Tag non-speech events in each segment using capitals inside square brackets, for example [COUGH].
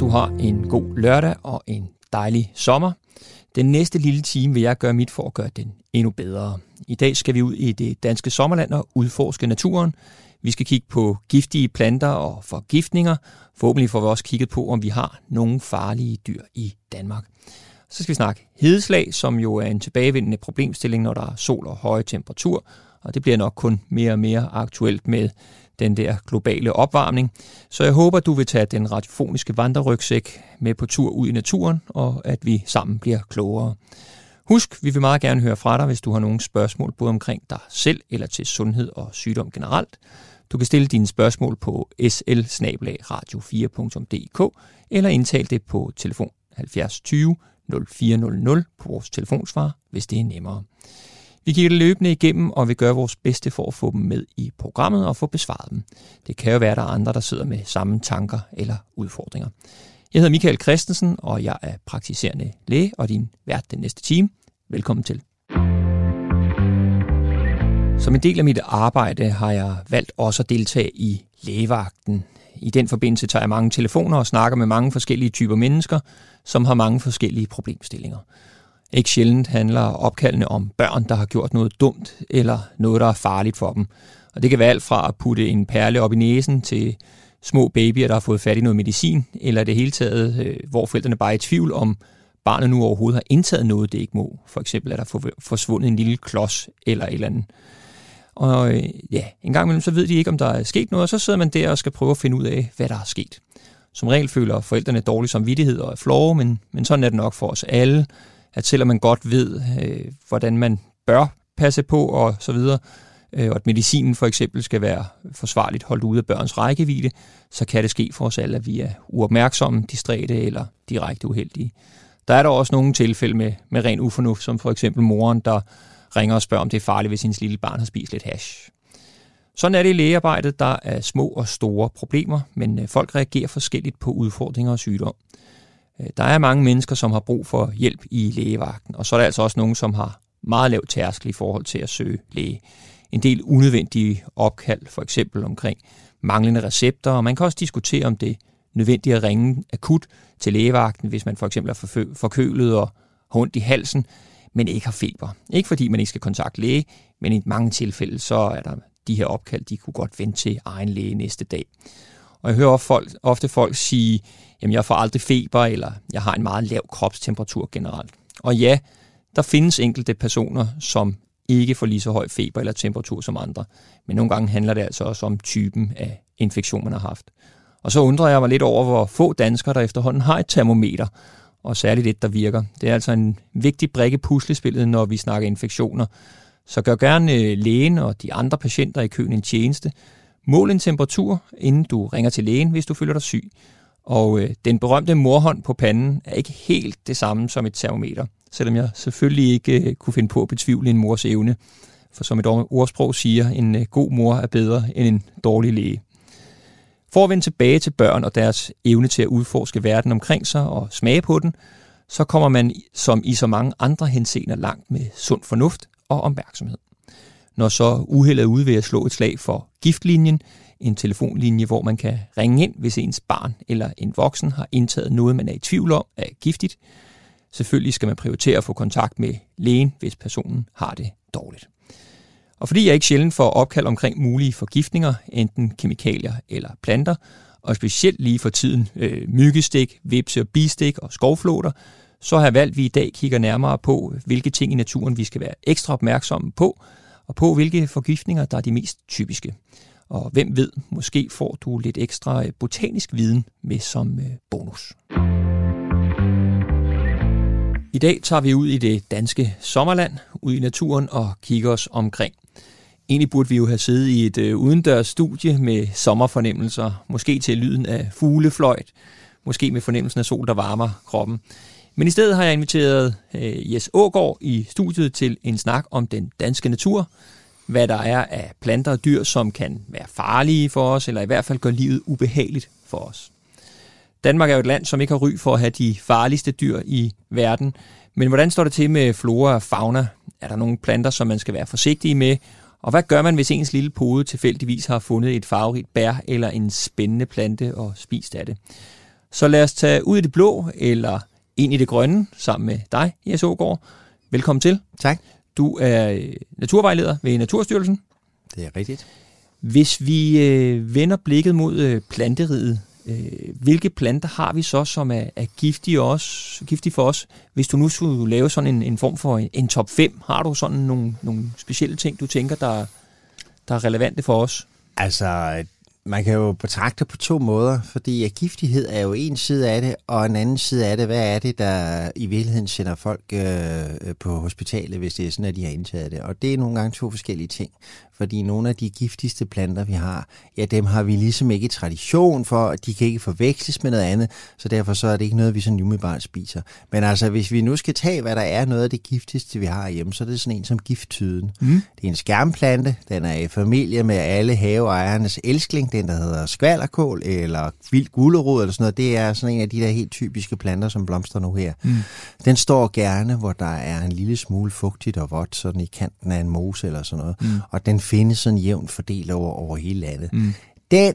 du har en god lørdag og en dejlig sommer. Den næste lille time vil jeg gøre mit for at gøre den endnu bedre. I dag skal vi ud i det danske sommerland og udforske naturen. Vi skal kigge på giftige planter og forgiftninger. Forhåbentlig får vi også kigget på, om vi har nogle farlige dyr i Danmark. Så skal vi snakke hedeslag, som jo er en tilbagevendende problemstilling, når der er sol og høje temperatur. Og det bliver nok kun mere og mere aktuelt med den der globale opvarmning. Så jeg håber, du vil tage den radiofoniske vandrerygsæk med på tur ud i naturen, og at vi sammen bliver klogere. Husk, vi vil meget gerne høre fra dig, hvis du har nogle spørgsmål, både omkring dig selv eller til sundhed og sygdom generelt. Du kan stille dine spørgsmål på sl radio 4dk eller indtale det på telefon 70 20 0400 på vores telefonsvar, hvis det er nemmere. Vi kigger det løbende igennem og vi gør vores bedste for at få dem med i programmet og få besvaret dem. Det kan jo være, at der er andre, der sidder med samme tanker eller udfordringer. Jeg hedder Michael Christensen, og jeg er praktiserende læge og din vært den næste time. Velkommen til. Som en del af mit arbejde har jeg valgt også at deltage i lægevagten. I den forbindelse tager jeg mange telefoner og snakker med mange forskellige typer mennesker, som har mange forskellige problemstillinger. Ikke sjældent handler opkaldene om børn, der har gjort noget dumt eller noget, der er farligt for dem. Og det kan være alt fra at putte en perle op i næsen til små babyer, der har fået fat i noget medicin, eller det hele taget, øh, hvor forældrene bare er i tvivl om, barnet nu overhovedet har indtaget noget, det ikke må. For eksempel er der forsvundet en lille klods eller et eller andet. Og øh, ja, en gang imellem så ved de ikke, om der er sket noget, og så sidder man der og skal prøve at finde ud af, hvad der er sket. Som regel føler forældrene dårlig samvittighed og er flove, men, men sådan er det nok for os alle at selvom man godt ved, øh, hvordan man bør passe på og så videre, øh, og at medicinen for eksempel skal være forsvarligt holdt ude af børns rækkevidde, så kan det ske for os alle, at vi er uopmærksomme, distræte eller direkte uheldige. Der er der også nogle tilfælde med, med ren ufornuft, som for eksempel moren, der ringer og spørger, om det er farligt, hvis hendes lille barn har spist lidt hash. Sådan er det i lægearbejdet. Der er små og store problemer, men øh, folk reagerer forskelligt på udfordringer og sygdom. Øh, der er mange mennesker, som har brug for hjælp i lægevagten, og så er der altså også nogen, som har meget lav tærskel i forhold til at søge læge. En del unødvendige opkald, for eksempel omkring manglende recepter, og man kan også diskutere, om det er nødvendigt at ringe akut til lægevagten, hvis man for eksempel er forkølet og har ondt i halsen, men ikke har feber. Ikke fordi man ikke skal kontakte læge, men i mange tilfælde, så er der de her opkald, de kunne godt vente til egen læge næste dag. Og jeg hører ofte folk, ofte folk sige, jamen jeg får aldrig feber, eller jeg har en meget lav kropstemperatur generelt. Og ja, der findes enkelte personer, som ikke får lige så høj feber eller temperatur som andre. Men nogle gange handler det altså også om typen af infektion, man har haft. Og så undrer jeg mig lidt over, hvor få danskere, der efterhånden har et termometer, og særligt et, der virker. Det er altså en vigtig brik i puslespillet, når vi snakker infektioner. Så gør gerne øh, lægen og de andre patienter i køen en tjeneste. Mål en temperatur, inden du ringer til lægen, hvis du føler dig syg. Og øh, den berømte morhånd på panden er ikke helt det samme som et termometer, selvom jeg selvfølgelig ikke øh, kunne finde på at betvivle en mors evne. For som et ordsprog siger, en øh, god mor er bedre end en dårlig læge. For at vende tilbage til børn og deres evne til at udforske verden omkring sig og smage på den, så kommer man som i så mange andre henseender langt med sund fornuft og opmærksomhed. Når så uheldet er ude ved at slå et slag for giftlinjen, en telefonlinje, hvor man kan ringe ind, hvis ens barn eller en voksen har indtaget noget, man er i tvivl om er giftigt. Selvfølgelig skal man prioritere at få kontakt med lægen, hvis personen har det dårligt. Og fordi jeg ikke sjældent får opkald omkring mulige forgiftninger, enten kemikalier eller planter, og specielt lige for tiden øh, myggestik, vipse og bistik og skovflåter, så har jeg valgt, at vi i dag kigger nærmere på, hvilke ting i naturen vi skal være ekstra opmærksomme på, og på hvilke forgiftninger, der er de mest typiske. Og hvem ved, måske får du lidt ekstra øh, botanisk viden med som øh, bonus. I dag tager vi ud i det danske sommerland, ud i naturen og kigger os omkring. Egentlig burde vi jo have siddet i et øh, udendørs studie med sommerfornemmelser, måske til lyden af fuglefløjt, måske med fornemmelsen af sol, der varmer kroppen. Men i stedet har jeg inviteret øh, Jes Ågård i studiet til en snak om den danske natur, hvad der er af planter og dyr, som kan være farlige for os, eller i hvert fald gøre livet ubehageligt for os. Danmark er jo et land, som ikke har ry for at have de farligste dyr i verden. Men hvordan står det til med flora og fauna? Er der nogle planter, som man skal være forsigtig med? Og hvad gør man, hvis ens lille pode tilfældigvis har fundet et farverigt bær eller en spændende plante og spist af det? Så lad os tage ud i det blå, eller ind i det grønne, sammen med dig, Jes Ågaard. Velkommen til. Tak. Du er øh, naturvejleder ved Naturstyrelsen. Det er rigtigt. Hvis vi øh, vender blikket mod øh, planteriget, øh, hvilke planter har vi så, som er, er giftige, også, giftige for os? Hvis du nu skulle lave sådan en, en form for en, en top 5, har du sådan nogle, nogle specielle ting, du tænker, der, der er relevante for os? Altså, man kan jo betragte på to måder, fordi giftighed er jo en side af det, og en anden side af det, hvad er det, der i virkeligheden sender folk øh, på hospitalet, hvis det er sådan, at de har indtaget det. Og det er nogle gange to forskellige ting fordi nogle af de giftigste planter, vi har, ja, dem har vi ligesom ikke tradition for, de kan ikke forveksles med noget andet, så derfor så er det ikke noget, vi sådan umiddelbart spiser. Men altså, hvis vi nu skal tage, hvad der er noget af det giftigste, vi har hjemme, så er det sådan en som gifttyden. Mm. Det er en skærmplante, den er i familie med alle haveejernes elskling, den der hedder skvallerkål eller vild gulerod eller sådan noget, det er sådan en af de der helt typiske planter, som blomster nu her. Mm. Den står gerne, hvor der er en lille smule fugtigt og vådt, sådan i kanten af en mose eller sådan noget, mm. og den findes sådan jævnt fordelt over, over hele landet. Mm. Den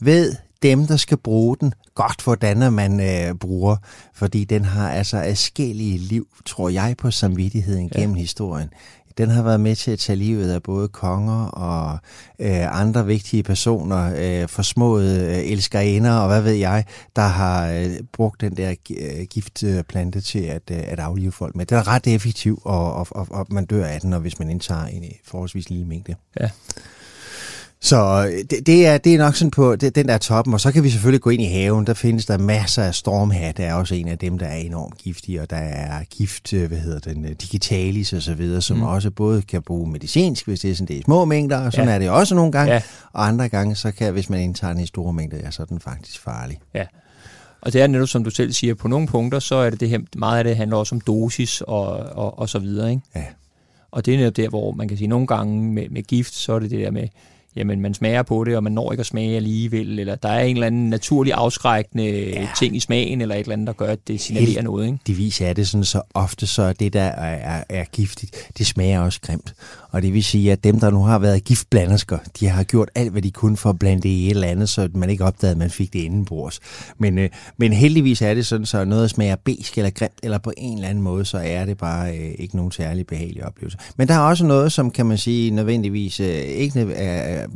ved dem, der skal bruge den, godt hvordan man øh, bruger, fordi den har altså adskillige liv, tror jeg, på samvittigheden ja. gennem historien. Den har været med til at tage livet af både konger og øh, andre vigtige personer, øh, forsmåede øh, elskerinder og hvad ved jeg, der har øh, brugt den der øh, giftplante til at, øh, at aflive folk med. Den er ret effektiv, og, og, og, og man dør af den, hvis man indtager en øh, forholdsvis lille mængde. Ja. Så øh, det, det, er, det er nok sådan på det, den der toppen, og så kan vi selvfølgelig gå ind i haven. Der findes der masser af stormhat. Der er også en af dem, der er enormt giftige, og der er gift, øh, hvad hedder den, øh, digitalis og så videre, som mm. også både kan bruge medicinsk, hvis det er sådan det er små mængder, og sådan ja. er det også nogle gange. Ja. Og andre gange, så kan, hvis man indtager den i store mængder, ja, så er den faktisk farlig. Ja. Og det er netop, som du selv siger, på nogle punkter, så er det, det her, meget af det handler også om dosis og, og, og så videre. Ikke? Ja. Og det er netop der, hvor man kan sige, nogle gange med, med gift, så er det det der med, jamen man smager på det, og man når ikke at smage alligevel, eller der er en eller anden naturlig afskrækkende ja. ting i smagen, eller et eller andet, der gør, at det signalerer Helt, noget. Ikke? Det viser er det sådan så ofte, så det, der er, er, er giftigt, det smager også grimt. Og det vil sige, at dem, der nu har været giftblandersker, de har gjort alt, hvad de kunne for at blande det i et eller andet, så man ikke opdagede, at man fik det indenbords. Men, øh, men heldigvis er det sådan, så noget smager besk eller grimt, eller på en eller anden måde, så er det bare øh, ikke nogen særlig behagelig oplevelse. Men der er også noget, som kan man sige nødvendigvis øh, ikke er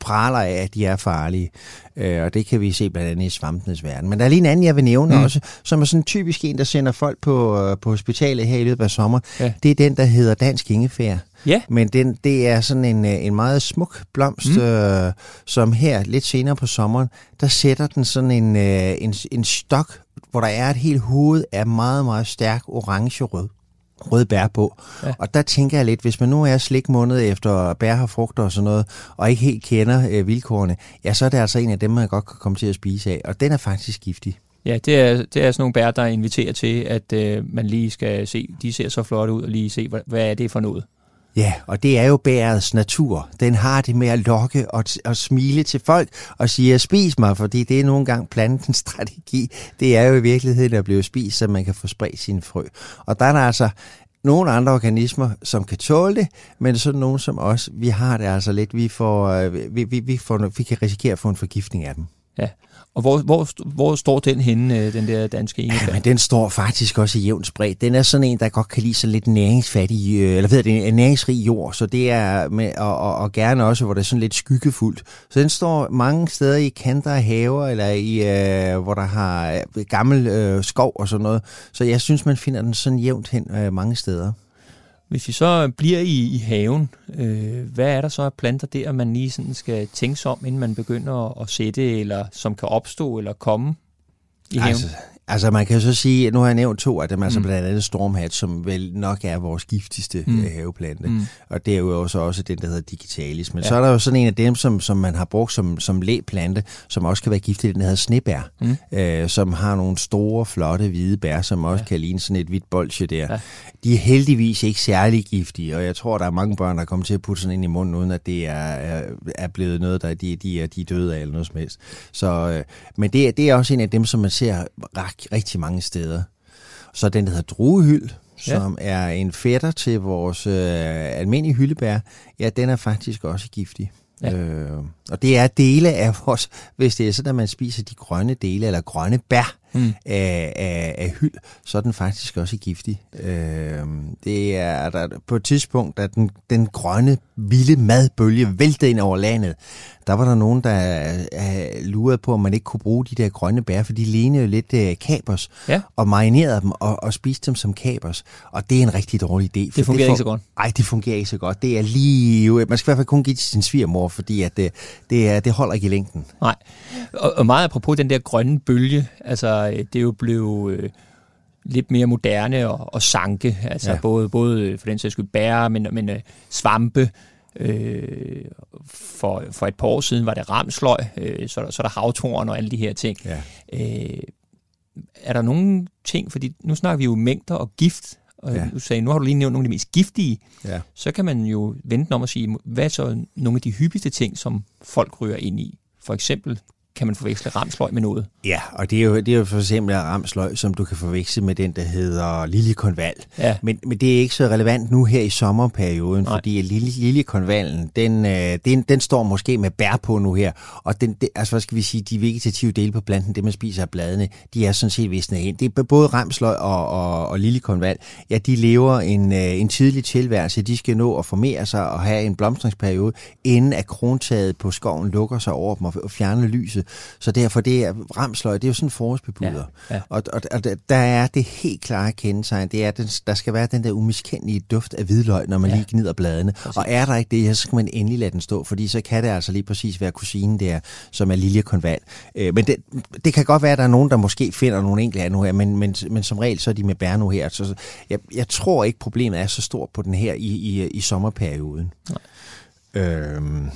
praler af, at de er farlige. Øh, og det kan vi se blandt andet i svampenes verden. Men der er lige en anden, jeg vil nævne mm. også, som er sådan typisk en, der sender folk på, øh, på hospitalet her i løbet af sommer. Ja. Det er den, der hedder dansk ingefær. Ja. Men den, det er sådan en, øh, en meget smuk blomst, mm. øh, som her lidt senere på sommeren, der sætter den sådan en, øh, en, en stok, hvor der er et helt hoved af meget, meget stærk orange-rød røde bær på. Ja. Og der tænker jeg lidt, hvis man nu er slik måned efter bær har frugter og sådan noget, og ikke helt kender øh, vilkårene, ja, så er det altså en af dem, man godt kan komme til at spise af. Og den er faktisk giftig. Ja, det er, det er sådan nogle bær, der inviterer til, at øh, man lige skal se, de ser så flotte ud, og lige se, hvad, hvad er det for noget. Ja, og det er jo bærets natur. Den har det med at lokke og, og smile til folk og sige, spis mig, fordi det er nogle gange plantens [LAUGHS] strategi. Det er jo i virkeligheden at blive spist, så man kan få spredt sine frø. Og der er der altså nogle andre organismer, som kan tåle det, men sådan nogle som os, vi har det altså lidt, vi, får, øh, vi, vi, vi, får, vi kan risikere at få en forgiftning af dem. Ja, og hvor, hvor, hvor står den henne, øh, den der danske ingefær? Ja, men den står faktisk også i jævnt spredt. Den er sådan en, der godt kan lide så lidt næringsfattig, øh, eller ved det, næringsrig jord, så det er med, og, og, og, gerne også, hvor det er sådan lidt skyggefuldt. Så den står mange steder i kanter af haver, eller i, øh, hvor der har øh, gammel øh, skov og sådan noget. Så jeg synes, man finder den sådan jævnt hen øh, mange steder. Hvis vi så bliver i, i haven, øh, hvad er der så af planter der, man lige sådan skal tænke sig om, inden man begynder at, at sætte, eller som kan opstå eller komme i haven? Altså, Altså man kan så sige, at nu har jeg nævnt to af dem, altså mm. blandt andet stormhat, som vel nok er vores giftigste mm. Øh, haveplante. Mm. Og er jo så også den, der hedder digitalis. Men ja. så er der jo sådan en af dem, som, som man har brugt som, som læplante, som også kan være giftig, den hedder snebær, mm. øh, som har nogle store, flotte hvide bær, som også ja. kan ligne sådan et hvidt bolsje der. Ja. De er heldigvis ikke særlig giftige, og jeg tror, der er mange børn, der kommer til at putte sådan ind i munden, uden at det er, er blevet noget, der de, de, er, de er døde af eller noget som helst. Så, øh, men det, det er også en af dem, som man ser rigtig mange steder. Så den, der hedder druehyld, ja. som er en fætter til vores øh, almindelige hyldebær, ja, den er faktisk også giftig. Ja. Øh, og det er dele af vores, hvis det er sådan, at man spiser de grønne dele, eller grønne bær, mm. af, af, af hyld, så er den faktisk også giftig. Øh, det er der, på et tidspunkt, da den, den grønne, vilde madbølge væltede ind over landet, der var der nogen, der uh, lurede på, om man ikke kunne bruge de der grønne bær, for de lignede jo lidt uh, kapers, ja. og marinerede dem og, og spiste dem som kapers. Og det er en rigtig dårlig idé. det fungerer det ikke så godt. Nej, det fungerer ikke så godt. Det er lige... Man skal i hvert fald kun give det til sin svigermor, fordi at det, det, er, det holder ikke i længden. Nej. Og, og meget apropos den der grønne bølge, altså det er jo blevet... Øh lidt mere moderne og, og sanke, altså ja. både, både for den sags skyld bære, men, men uh, svampe, Øh, for, for et par år siden var det ramsløg, øh, så, så er der havtoren og alle de her ting. Ja. Øh, er der nogle ting, fordi nu snakker vi jo mængder og gift, og ja. du sagde, nu har du lige nævnt nogle af de mest giftige, ja. så kan man jo vente om at sige, hvad er så nogle af de hyppigste ting, som folk ryger ind i? For eksempel kan man forveksle ramsløg med noget. Ja, og det er jo, det er jo for eksempel ramsløg, som du kan forveksle med den, der hedder liljekonval. Ja. Men, men det er ikke så relevant nu her i sommerperioden, Nej. fordi liljekonvalen, den, øh, den, den står måske med bær på nu her, og den, det, altså hvad skal vi sige, de vegetative dele på planten, det man spiser af bladene, de er sådan set visne ind. Det er både ramsløg og, og, og liljekonval, ja, de lever en, øh, en tidlig tilværelse, de skal nå at formere sig og have en blomstringsperiode, inden at krontaget på skoven lukker sig over dem og fjerner lyset. Så derfor det er ramsløg, det er jo sådan en forårsbebuder. Ja, ja. Og, og, og der er det helt klare kendetegn, det er, at der skal være den der umiskendelige duft af hvidløg, når man ja. lige gnider bladene. Præcis. Og er der ikke det, så skal man endelig lade den stå, fordi så kan det altså lige præcis være kusinen der, som er Lilje Konval. Øh, men det, det kan godt være, at der er nogen, der måske finder nogle enkelte af nu her, men, men, men som regel så er de med bær nu her. Så jeg, jeg tror ikke, problemet er så stort på den her i, i, i sommerperioden. Nej. Øhm,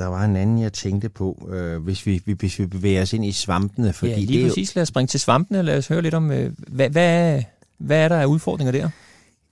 der var en anden, jeg tænkte på, øh, hvis, vi, hvis vi bevæger os ind i svampene. Fordi ja, lige det præcis. Jo... Lad os springe til svampene. Lad os høre lidt om, øh, hvad, hvad, hvad er der af udfordringer der?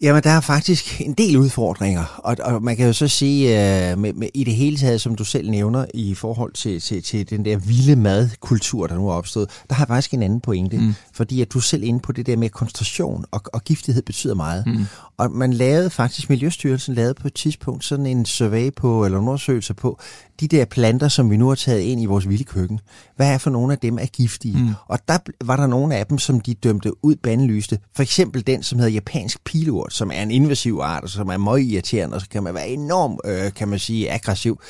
Jamen, der er faktisk en del udfordringer, og, og man kan jo så sige, uh, med, med, i det hele taget, som du selv nævner, i forhold til, til, til den der vilde madkultur, der nu er opstået, der har faktisk en anden pointe, mm. fordi at du selv inde på det der med koncentration og, og giftighed betyder meget. Mm. Og man lavede faktisk, Miljøstyrelsen lavede på et tidspunkt sådan en survey på, eller en undersøgelse på, de der planter, som vi nu har taget ind i vores vilde køkken, hvad er for nogle af dem er giftige? Mm. Og der var der nogle af dem, som de dømte ud bandelyste. For eksempel den, som hedder japansk pilurt, som er en invasiv art, og som er meget irriterende, og så kan man være enormt, øh, kan man sige, aggressiv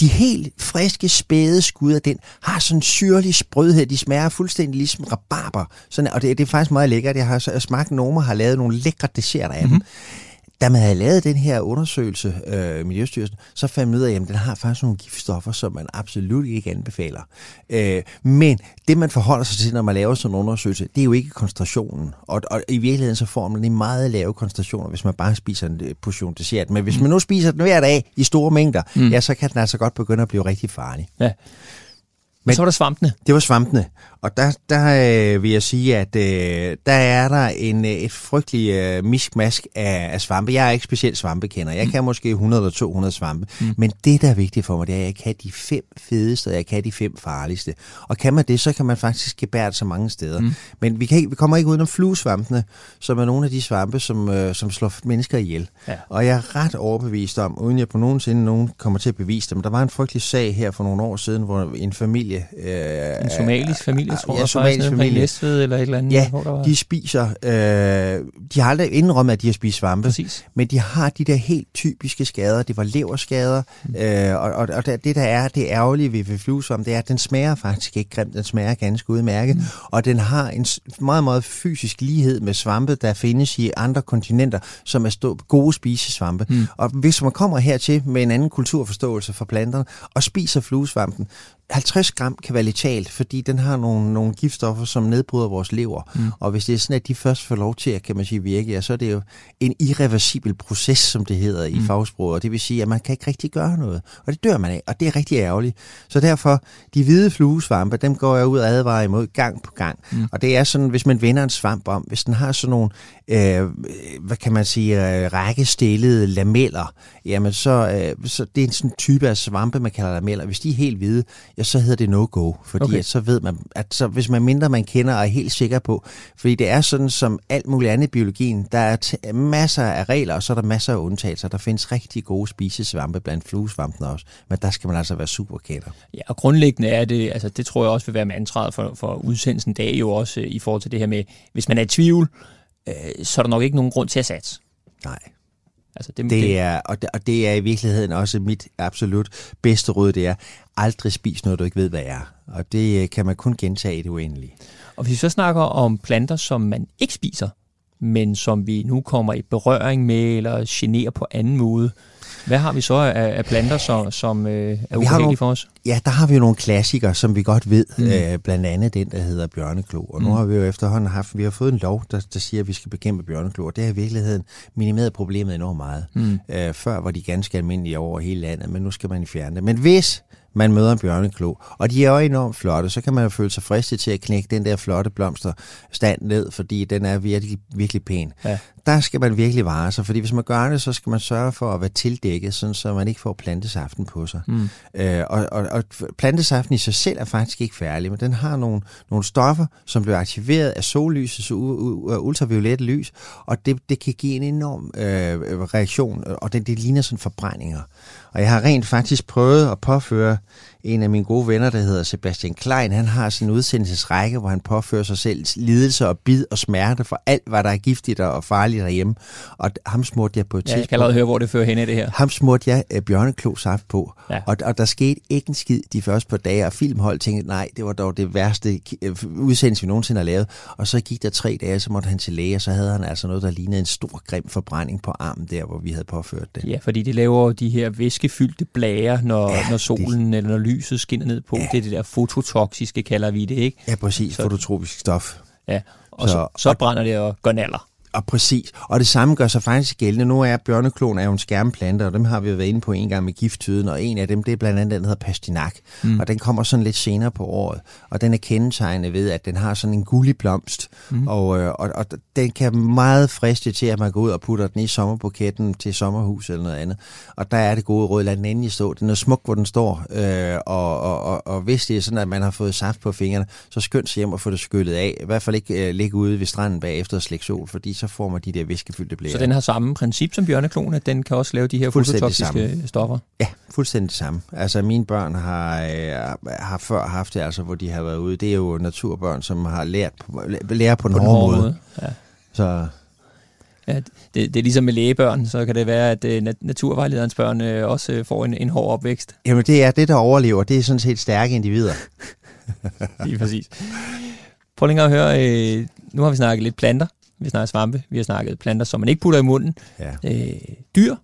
de helt friske, spæde skud af den har sådan en syrlig sprødhed. De smager fuldstændig ligesom rabarber. Sådan, og det, det er faktisk meget lækkert. Jeg har smagt, Noma har lavet nogle lækre desserter af mm-hmm. dem mhm da man havde lavet den her undersøgelse, øh, Miljøstyrelsen, så fandt man ud af, at jamen, den har faktisk nogle giftstoffer, som man absolut ikke anbefaler. Øh, men det, man forholder sig til, når man laver sådan en undersøgelse, det er jo ikke koncentrationen. Og, og i virkeligheden så får man en meget lave koncentrationer, hvis man bare spiser en øh, portion dessert. Men hvis man nu spiser den hver dag i store mængder, mm. ja, så kan den altså godt begynde at blive rigtig farlig. Ja. Men så var der svampene. Det var svampene. Og der, der øh, vil jeg sige, at øh, der er der en, øh, et frygteligt øh, miskmask af, af svampe. Jeg er ikke specielt svampekender. Jeg mm. kan måske 100 eller 200 svampe. Mm. Men det, der er vigtigt for mig, det er, at jeg kan de fem fedeste, og jeg kan de fem farligste. Og kan man det, så kan man faktisk gebære det så mange steder. Mm. Men vi, kan ikke, vi kommer ikke udenom fluesvampene, som er nogle af de svampe, som, øh, som slår mennesker ihjel. Ja. Og jeg er ret overbevist om, uden jeg på nogensinde nogen kommer til at bevise dem, der var en frygtelig sag her for nogle år siden, hvor en familie... Øh, en somalisk familie, jeg tror ja, somalisk familie. Næstved eller et eller andet. Ja, hvor der var... de spiser, øh, de har aldrig indrømmet, at de har spist svampe, Præcis. men de har de der helt typiske skader. Det var leverskader, mm. øh, og, og, og det der er det ærgerlige ved, ved fluesvamp, det er, at den smager faktisk ikke grimt, den smager ganske udmærket, mm. og den har en meget, meget fysisk lighed med svampe, der findes i andre kontinenter, som er stå, gode spisesvampe. Mm. Og hvis man kommer hertil med en anden kulturforståelse for planterne, og spiser fluesvampen, 50 gram kan være letalt, fordi den har nogle, nogle giftstoffer, som nedbryder vores lever. Mm. Og hvis det er sådan, at de først får lov til at, kan man sige, virke, ja, så er det jo en irreversibel proces, som det hedder mm. i fagsproget. Og det vil sige, at man kan ikke rigtig gøre noget. Og det dør man af, og det er rigtig ærgerligt. Så derfor, de hvide fluesvampe, dem går jeg ud og advarer imod gang på gang. Mm. Og det er sådan, hvis man vender en svamp om, hvis den har sådan nogle, øh, hvad kan man sige, øh, rækkestillede lameller, jamen så, øh, så det er en sådan type af svampe, man kalder lameller. Hvis de er helt hvide, ja, så hedder det no-go, fordi Okay. at så ved man, at så, hvis man mindre man kender og er helt sikker på, fordi det er sådan som alt muligt andet i biologien, der er t- masser af regler, og så er der masser af undtagelser. Der findes rigtig gode spisesvampe blandt fluesvampene også, men der skal man altså være super kender. Ja, og grundlæggende er det, altså det tror jeg også vil være mantraet for, for udsendelsen dag jo også øh, i forhold til det her med, hvis man er i tvivl, øh, så er der nok ikke nogen grund til at satse. Nej. Altså det, Det er, og, det, og det er i virkeligheden også mit absolut bedste råd, det er, aldrig spis noget, du ikke ved, hvad er. Og det øh, kan man kun gentage i det uendelige. Og hvis vi så snakker om planter, som man ikke spiser, men som vi nu kommer i berøring med, eller generer på anden måde, hvad har vi så af, af planter, som, som øh, er ubehagelige for os? Ja, der har vi jo nogle klassikere, som vi godt ved. Mm. Øh, blandt andet den, der hedder bjørneklo. Og nu Mm. har vi jo efterhånden haft, vi har fået en lov, der, der siger, at vi skal bekæmpe bjørneklo. Og det har i virkeligheden minimeret problemet enormt meget. Mm. Øh, før var de ganske almindelige over hele landet, men nu skal man fjerne det. Men hvis man møder en bjørneklo, og de er jo enormt flotte, så kan man jo føle sig fristet til at knække den der flotte blomsterstand ned, fordi den er virkelig, virkelig pæn. Ja. Der skal man virkelig vare sig, fordi hvis man gør det, så skal man sørge for at være tildækket, sådan så man ikke får plantesaften på sig. Mm. Øh, og, og, og plantesaften i sig selv er faktisk ikke færdig, men den har nogle, nogle stoffer, som bliver aktiveret af sollysets u- u- ultraviolette lys, og det, det kan give en enorm øh, reaktion, og det, det ligner sådan forbrændinger. Og jeg har rent faktisk prøvet at påføre en af mine gode venner, der hedder Sebastian Klein, han har sådan en udsendelsesrække, hvor han påfører sig selv lidelse og bid og smerte for alt, hvad der er giftigt og farligt derhjemme. Og ham smurte jeg på et Ja, jeg kan allerede høre, hvor det fører hen i det her. ham smurte jeg øh, bjørneklosaft på, Ja. og, og der skete ikke en skid de første par dage, og filmhold tænkte, nej, det var dog det værste øh, udsendelse, vi nogensinde har lavet. Og så gik der tre dage, så måtte han til læge, og så havde han altså noget, der lignede en stor grim forbrænding på armen der, hvor vi havde påført det. Ja, fordi det laver de her væskefyldte blære, når, Ja, når solen det... eller når lyset skinner ned på. Ja. Det er det der fototoksiske, kalder vi det, ikke? Ja, præcis, Så- fototropisk stof. Ja, og så, så, Så- så brænder det og går naller. Og præcis. Og det samme gør sig faktisk gældende. Nu er bjørneklon er jo en skærmplante, og dem har vi jo været inde på en gang med gifttyden, og en af dem, det er blandt andet den, der hedder pastinak. Mm. Og den kommer sådan lidt senere på året, og den er kendetegnet ved, at den har sådan en gullig blomst, Mm. mm. og, øh, og, og den kan meget friste til, at man går ud og putter den i sommerbuketten til sommerhus eller noget andet. Og der er det gode råd, lad den endelig stå. Den er smuk, hvor den står, øh, og, og, og, og hvis det er sådan, at man har fået saft på fingrene, så skynd sig hjem og få det skyllet af. I hvert fald ikke øh, ligge ude ved stranden bagefter og slække sol, fordi så får man de der væskefyldte blære. Så den har samme princip som bjørneklonen, at den kan også lave de her fototoksiske stoffer. Ja, fuldstændig det samme. Altså mine børn har, øh, har før haft det, altså, hvor de har været ude. Det er jo naturbørn, som har lært på, lærer på, På en den hårde måde. måde. Ja. Så Ja, det, det er ligesom med lægebørn, så kan det være, at øh, nat- naturvejlederens børn øh, også øh, får en, en hård opvækst. jamen, det er det, der overlever. Det er sådan set stærke individer. [LAUGHS] Lige præcis. Prøv lige at høre, øh, nu har vi snakket lidt planter, vi har snakket svampe, vi har snakket planter, som man ikke putter i munden. Ja. Øh, dyr,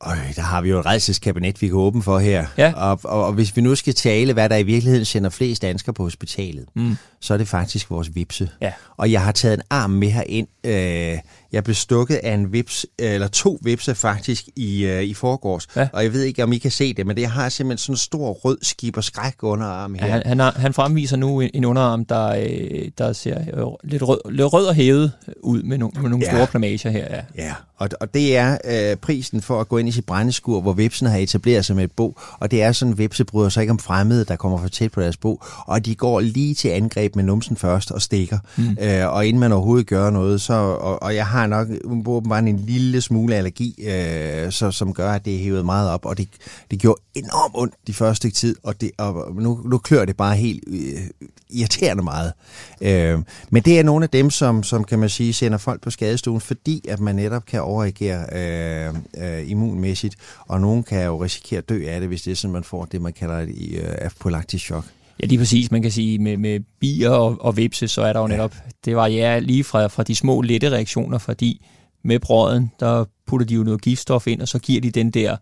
Øj, der har vi jo et redselskabinet, vi kan åbne for her. Ja. Og, og, og hvis vi nu skal tale, hvad der i virkeligheden sender flest danskere på hospitalet, mm. så er det faktisk vores vipse. Ja. Og jeg har taget en arm med herind. Øh, jeg blev stukket af en vips, eller to vipse faktisk i, øh, i forgårs. Ja. Og jeg ved ikke, om I kan se det, men jeg har simpelthen sådan en stor rød skib og skræk underarm her. ja, han, han, har, han fremviser nu en, en underarm, der, øh, der ser øh, lidt, rød, lidt rød og hævet ud med, no, med nogle Ja. store plamager her. Ja. Ja, og, og det er øh, prisen for at gå ind i sit brændeskur, hvor vipsen har etableret sig med et bo. Og det er sådan, at vipse bryder sig ikke om fremmede, der kommer for tæt på deres bo. Og de går lige til angreb med numsen først og stikker. Mm. Øh, og inden man overhovedet gør noget, så, og, og jeg har har nok åbenbart en lille smule allergi, øh, så, som gør, at det er hævet meget op. Og det, det gjorde enormt ondt de første tid, og, det, og nu, nu klør det bare helt øh, irriterende meget. Øh, men det er nogle af dem, som, som kan man sige, sender folk på skadestuen, fordi at man netop kan overreagere øh, øh, immunmæssigt, og nogen kan jo risikere at dø af det, hvis det er sådan, man får det, man kalder et øh, apolaktisk chok. Ja, lige præcis. Man kan sige, med, med bier og, og vipse, så er der jo netop, det varierer lige fra, fra de små lette reaktioner, fordi med brøden, der putter de jo noget giftstof ind, og så giver de den der,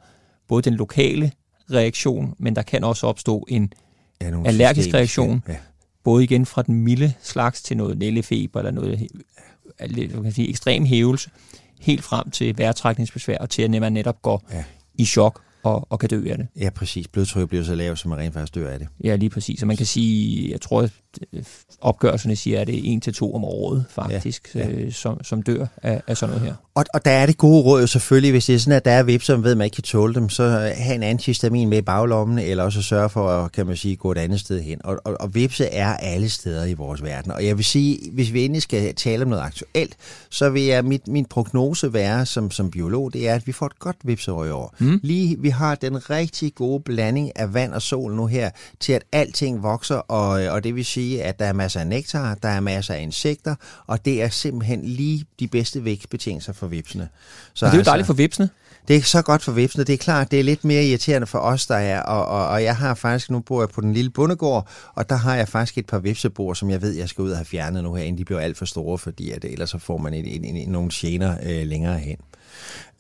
både den lokale reaktion, men der kan også opstå en Ja, Allergisk systemiske- reaktion. Ja. både igen fra den milde slags til noget nællefeber eller noget hvad kan sige, ekstrem hævelse, helt frem til vejrtrækningsbesvær og til at man netop går Ja. i chok og, og kan dø af det. ja, præcis. Blodtrykket bliver så lavt, så man rent faktisk dør af det. Ja, lige præcis. Og man kan sige, jeg tror opgørelserne siger, at det er en til to om året faktisk, ja, ja. Øh, som, som dør af, af sådan noget her. Og, og der er det gode råd jo selvfølgelig, hvis det er sådan, at der er vips, som ved, at man ikke kan tåle dem, så have en antihistamin med i baglommen, eller også sørge for at, kan man sige, gå et andet sted hen. Og, og, og vipse er alle steder i vores verden. Og jeg vil sige, hvis vi endelig skal tale om noget aktuelt, så vil jeg, mit, min prognose være som, som biolog, det er, at vi får et godt vipseår i år. Mm. Lige, vi har den rigtig gode blanding af vand og sol nu her, til at alting vokser, og, og det vil sige, at der er masser af nektar, der er masser af insekter, og det er simpelthen lige de bedste vækstbetingelser for vipsene. Så og det er jo altså, dejligt for vipsene. Det er så godt for vipsene. Det er klart, det er lidt mere irriterende for os, der er. Og, og, og jeg har faktisk, nu bor jeg på den lille bondegård, og der har jeg faktisk et par vipsebord, som jeg ved, jeg skal ud og have fjernet nu her, inden de bliver alt for store, fordi at ellers så får man en, en, en, nogle gener øh, længere hen.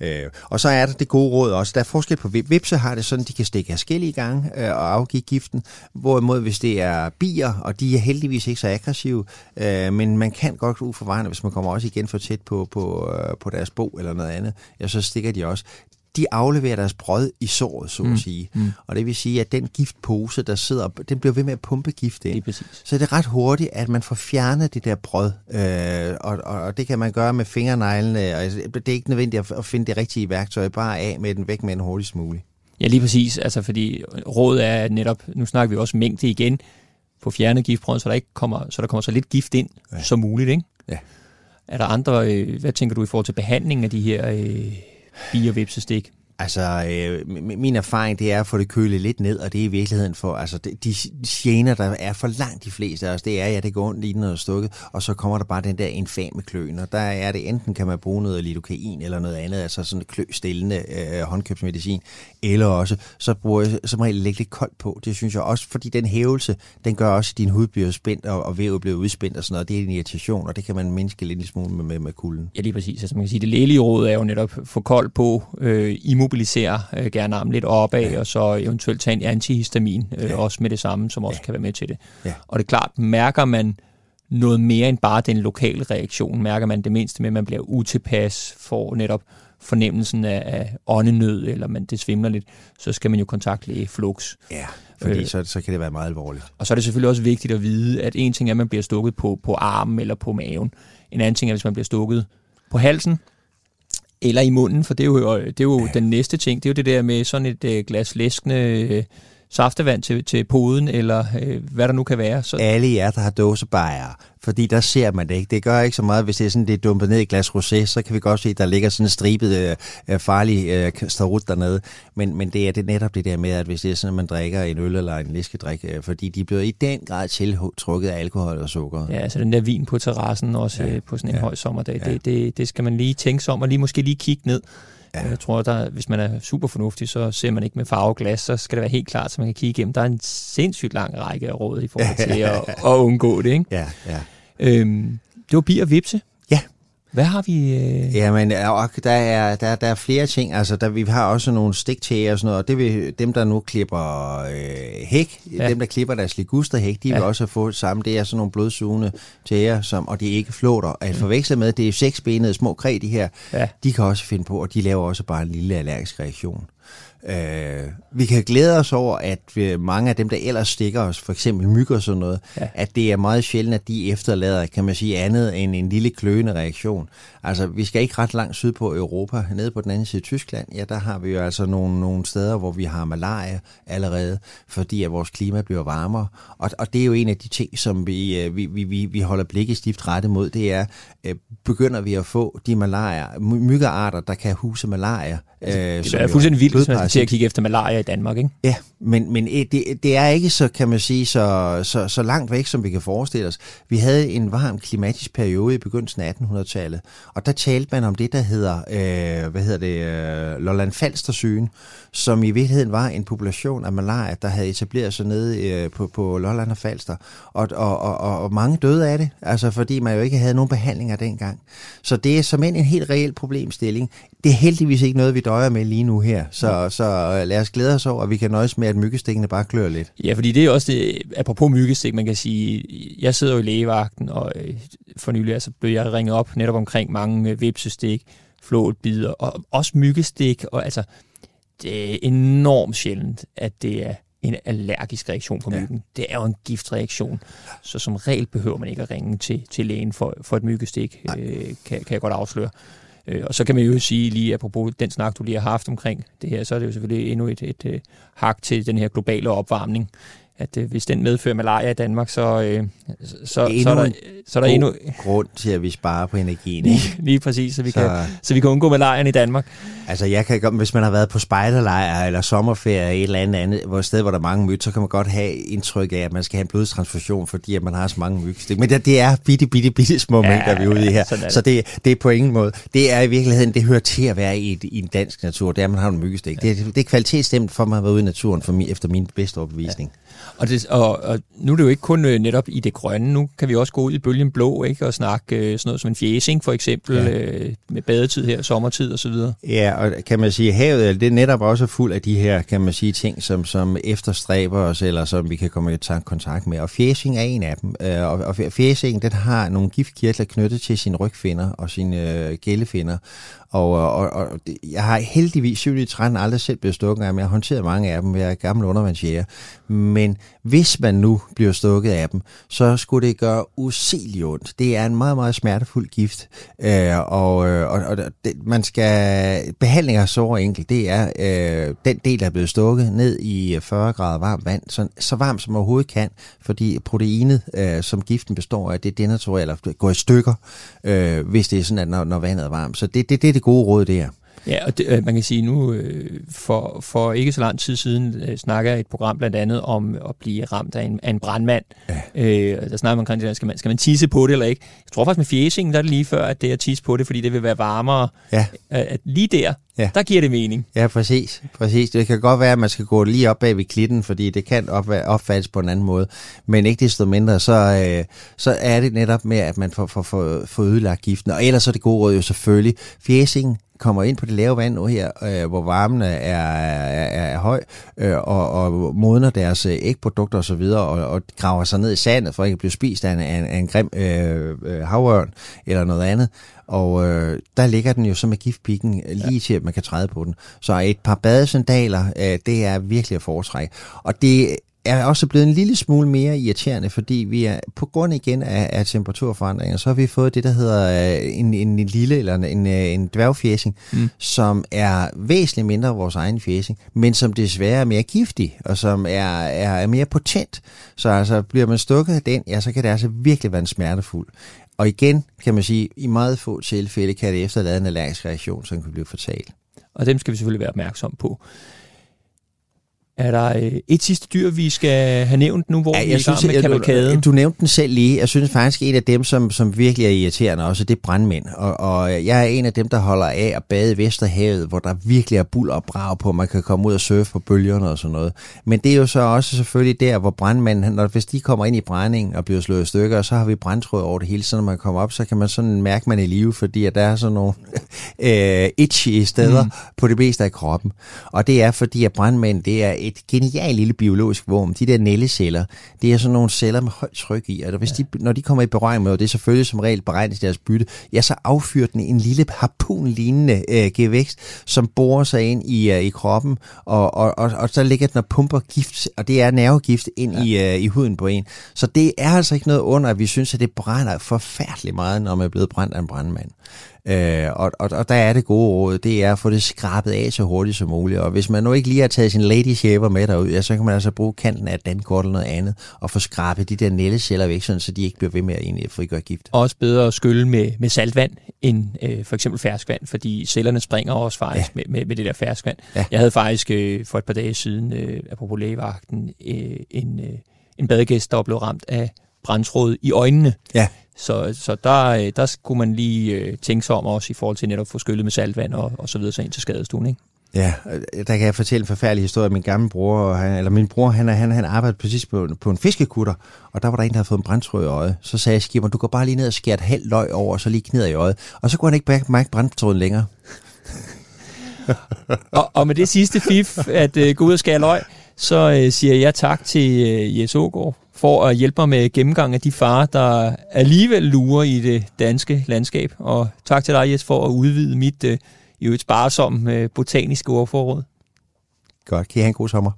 Øh, og så er der det gode råd også. Der er forskel på vipse har det sådan, de kan stikke forskellige gange øh, og afgive giften. Hvorimod hvis det er bier, og de er heldigvis ikke så aggressive, øh, men man kan godt ud for hvis man kommer også igen for tæt på, på, øh, på deres bo eller noget andet, ja, så stikker de også de afleverer deres brød i såret, så at mm. sige. Mm. Og det vil sige, at den giftpose, der sidder, den bliver ved med at pumpe gift ind. Så det er ret hurtigt, at man får fjernet det der brød. Øh, og, og, og det kan man gøre med fingerneglene. Og det er ikke nødvendigt at finde det rigtige værktøj, bare af med den væk med en hurtigst muligt. Ja, lige præcis. Altså, fordi rådet er at netop, nu snakker vi også mængde igen, på fjerne giftbrød, så der ikke kommer, så der kommer så lidt gift ind ja. som muligt, ikke? Ja. Er der andre, øh, hvad tænker du i forhold til behandling af de her øh, bier, vipsestik? Altså, øh, min erfaring, det er at få det kølet lidt ned, og det er i virkeligheden for, altså, de, de gener, der er for langt de fleste af os, det er, ja, det går ondt lige noget stukket, og så kommer der bare den der infame kløen, og der er det enten, kan man bruge noget lidokain eller noget andet, altså sådan kløstillende øh, håndkøbsmedicin, eller også, så bruger jeg som regel lægge lidt koldt på, det synes jeg også, fordi den hævelse, den gør også, at din hud bliver spændt, og, og vævet bliver udspændt og sådan noget, det er en irritation, og det kan man mindske lidt i smule med, med, med kulden. Ja, lige præcis. Altså man kan sige, det lægelige råd er jo netop få koldt på, øh, immobilisere øh, gerne armen lidt opad, ja. og så eventuelt tage en antihistamin, øh, ja. også med det samme, som også ja. kan være med til det. Ja. Og det er klart, mærker man noget mere end bare den lokale reaktion, mærker man det mindste med, at man bliver utilpas, får netop fornemmelsen af, af åndenød, eller man det svimler lidt, så skal man jo kontakte læge flux. Ja, fordi øh, så, så kan det være meget alvorligt. Og så er det selvfølgelig også vigtigt at vide, at en ting er, at man bliver stukket på, på armen eller på maven. En anden ting er, hvis man bliver stukket på halsen, eller i munden, for det er jo, øh, det er jo ja. den næste ting. Det er jo det der med sådan et øh, glas læskende øh, saftevand til, til poden, eller øh, hvad der nu kan være. Så... Alle jer, der har dåsebajer, fordi der ser man det ikke. Det gør ikke så meget, hvis det er sådan, det er dumpet ned i glas rosé, så kan vi godt se, at der ligger sådan en stribet øh, øh farlig øh, starut dernede. Men, men det er det netop det der med, at hvis det er sådan, at man drikker en øl eller en læskedrik, øh, fordi de bliver i den grad tiltrukket af alkohol og sukker. Ja, altså den der vin på terrassen også ja. øh, på sådan en ja. høj sommerdag, ja. det, det, det skal man lige tænke sig om, og lige måske lige kigge ned. Ja. Jeg tror, der, hvis man er super fornuftig, så ser man ikke med farveglas, så skal det være helt klart, så man kan kigge igennem. Der er en sindssygt lang række af råd i forhold til [LAUGHS] at, at undgå det. Ikke? Ja, ja. Øhm, det var bier vipse. Hvad har vi? Øh... Jamen, der er, der, der er flere ting. Altså, der, vi har også nogle stiktæger og sådan noget, og det vil, dem, der nu klipper øh, hæk, ja. dem, der klipper deres ligusterhæk, de ja. vil også få det samme. Det er sådan nogle blodsugende tæger, som, og det er ikke flåter. At mm. forveksle med, det er seksbenede små kræ, de her, ja. de kan også finde på, og de laver også bare en lille allergisk reaktion. Øh, vi kan glæde os over, at mange af dem, der ellers stikker os, for eksempel myg og sådan noget, ja. at det er meget sjældent, at de efterlader, kan man sige, andet end en lille kløende reaktion. Altså, vi skal ikke ret langt syd på Europa. Nede på den anden side Tyskland, ja, der har vi jo altså nogle, nogle steder, hvor vi har malaria allerede, fordi at vores klima bliver varmere. Og, og det er jo en af de ting, som vi, øh, vi, vi, vi holder blikket stift rettet mod, det er, øh, begynder vi at få de malaria, myggearter, der kan huse malaria. Altså, øh, det er fuldstændig vildt, man til at kigge efter malaria i Danmark, ikke? Ja, men, men det, det er ikke så, kan man sige, så, så, så langt væk, som vi kan forestille os. Vi havde en varm klimatisk periode i begyndelsen af 1800-tallet, og der talte man om det, der hedder, øh, hvad hedder det, øh, Lolland Falster som i virkeligheden var en population af malaria, der havde etableret sig nede øh, på, på Lolland og Falster. Og, og, og, og mange døde af det, altså fordi man jo ikke havde nogen behandlinger dengang. Så det er som en, en helt reel problemstilling. Det er heldigvis ikke noget, vi døjer med lige nu her, så. Så øh, lad os glæde os over, at vi kan nøjes med, at myggestikkene bare klør lidt. Ja, fordi det er også det, apropos myggestik, man kan sige, jeg sidder jo i lægevagten, og øh, for nylig altså, blev jeg ringet op netop omkring mange øh, vipsestik, flåtbider, og også myggestik, og altså, det er enormt sjældent, at det er en allergisk reaktion på myggen. Ja. Det er jo en giftreaktion, så som regel behøver man ikke at ringe til, til lægen for, for et myggestik, øh, kan, kan jeg godt afsløre. Øh, og så kan man jo sige lige, apropos den snak, du lige har haft omkring det her, så er det jo selvfølgelig endnu et, et, et hak til den her globale opvarmning at øh, hvis den medfører malaria i Danmark, så, øh, så, så, er der, så er der endnu... grund til, at vi sparer på energien. Lige, lige præcis, så vi, så, kan, så vi kan undgå malariaen i Danmark. Altså, jeg kan, hvis man har været på spejderlejr eller sommerferie et eller andet, andet hvor sted, hvor der er mange myg, så kan man godt have indtryk af, at man skal have en blodtransfusion, fordi at man har så mange myg. Men det, det er bitte, bitte, bitte små ja, mængder, vi er ude i her. Det. Så det, det er på ingen måde. Det er i virkeligheden, det hører til at være i, et, i en dansk natur. Det er, at man har en myggestik. Ja. Det, det er kvalitetsstemt for, at man har været ude i naturen, for min, efter min bedste overbevisning. Ja. Og, det, og, og nu er det jo ikke kun øh, netop i det grønne. Nu kan vi også gå ud i bølgen blå ikke, og snakke øh, sådan noget som en fjæsing for eksempel, ja. øh, med badetid her, sommertid og så videre. Ja, og kan man sige, havet det er netop også fuld af de her, kan man sige, ting, som, som efterstræber os, eller som vi kan komme i kontakt med. Og fjæsing er en af dem. Øh, og, og fjæsing, den har nogle giftkirtler knyttet til sine rygfinder og sine øh, gællefinder. Øh, og, og, og jeg har heldigvis 7 i 13 aldrig selv blevet stukket af men Jeg har håndteret mange af dem. Jeg er gammel undervandsjæger. Men hvis man nu bliver stukket af dem, så skulle det gøre usigeligt ondt. Det er en meget, meget smertefuld gift. Øh, og øh, og, og det, man skal... Behandling af sår enkelt, det er øh, den del, der er blevet stukket ned i øh, 40 grader varmt vand. Så, så varmt som overhovedet kan, fordi proteinet, øh, som giften består af, det denaturerer, eller går i stykker, øh, hvis det er sådan, at når, når vandet er varmt. Så det, det, det er det gode råd, det er. Ja, og det, øh, man kan sige nu, øh, for, for ikke så lang tid siden øh, snakker et program blandt andet om at blive ramt af en, af en brandmand. Ja. Øh, der snakker man omkring det, skal man, skal man tisse på det eller ikke? Jeg tror faktisk med fjæsingen, der er det lige før, at det er at tisse på det, fordi det vil være varmere. Ja. At lige der, ja. der giver det mening. Ja, præcis, præcis. Det kan godt være, at man skal gå lige op bag ved klitten, fordi det kan opfattes på en anden måde. Men ikke desto mindre, så, øh, så er det netop med, at man får, får, får, får ødelagt giften. Og ellers er det gode råd jo selvfølgelig, fjæsingen kommer ind på det lave vand nu her, øh, hvor varmen er, er, er, høj, øh, og, og modner deres øh, ægprodukter osv., og, og, og graver sig ned i sandet, for ikke at blive spist af en, af en, af en grim øh, øh, havørn eller noget andet. Og øh, der ligger den jo som med giftpikken lige ja. til, at man kan træde på den. Så et par badesandaler, øh, det er virkelig at foretrække. Og det er også blevet en lille smule mere irriterende, fordi vi er på grund igen af, af temperaturforandringer, så har vi fået det, der hedder øh, en, en lille eller en, øh, en dværgfjæsing, mm. som er væsentligt mindre af vores egen fjæsing, men som desværre er mere giftig, og som er, er, er mere potent. Så altså, bliver man stukket af den, ja, så kan det altså virkelig være en smertefuld. Og igen kan man sige, i meget få tilfælde kan det efterlade en allergisk reaktion, som kan blive fatal. Og dem skal vi selvfølgelig være opmærksom på. Er der øh, et sidste dyr, vi skal have nævnt nu, hvor ja, vi er gang med kavalkaden? Du, du nævnte den selv lige. Jeg synes faktisk, en af dem, som, som virkelig er irriterende også, det er brandmænd. Og, og jeg er en af dem, der holder af at bade i Vesterhavet, hvor der virkelig er buld og brag på, man kan komme ud og surfe på bølgerne og sådan noget. Men det er jo så også selvfølgelig der, hvor brandmænd, når, hvis de kommer ind i brændingen og bliver slået i stykker, så har vi brandtråd over det hele. Så når man kommer op, så kan man sådan mærke, man i live, fordi at der er sådan nogle [LAUGHS] øh, itchy steder mm. på det meste af kroppen. Og det er fordi, at brandmænd, det er et genial lille biologisk vorm. De der nælleceller, det er sådan nogle celler med højt tryk i, og hvis de, når de kommer i berøring med, og det er selvfølgelig som regel beregnet deres bytte, ja, så affyrer den en lille harpun-lignende øh, gevækst, som borer sig ind i, øh, i kroppen, og, og, og, og så ligger den og pumper gift, og det er nervegift ind ja. i, øh, i huden på en. Så det er altså ikke noget under, at vi synes, at det brænder forfærdeligt meget, når man er blevet brændt af en brandmand. Øh, og, og, og der er det gode råd, det er at få det skrabet af så hurtigt som muligt. Og hvis man nu ikke lige har taget sin lady shaver med derud, ja, så kan man altså bruge kanten af et dankort eller noget andet, og få skrabet de der nælleceller væk, sådan, så de ikke bliver ved med at egentlig frigøre gift. Også bedre at skylle med, med saltvand end øh, for eksempel ferskvand, fordi cellerne springer også faktisk ja. med, med, med det der ferskvand. Ja. Jeg havde faktisk øh, for et par dage siden, øh, apropos lægevagten, øh, en, øh, en badegæst, der blevet ramt af brændsråd i øjnene. Ja. Så, så der, øh, der skulle man lige øh, tænke sig om også i forhold til netop at få skyllet med saltvand og, og så videre så ind til skadestuen, ikke? Ja, der kan jeg fortælle en forfærdelig historie. Min gamle bror, han, eller min bror, han, han, han arbejdede præcis på, på en fiskekutter, og der var der en, der havde fået en brandtråd i øjet. Så sagde jeg, skipper, du går bare lige ned og skærer et halvt løg over, og så lige knider i øjet. Og så kunne han ikke mærke brandtråden længere. [LAUGHS] og, og med det sidste fif, at uh, gå ud og skære løg, så uh, siger jeg tak til uh, Jes Ågaard for at hjælpe mig med gennemgang af de farer, der alligevel lurer i det danske landskab. Og tak til dig, Jes, for at udvide mit uh, i et sparsomt uh, botaniske ordforråd. Godt. Kan I have en god sommer?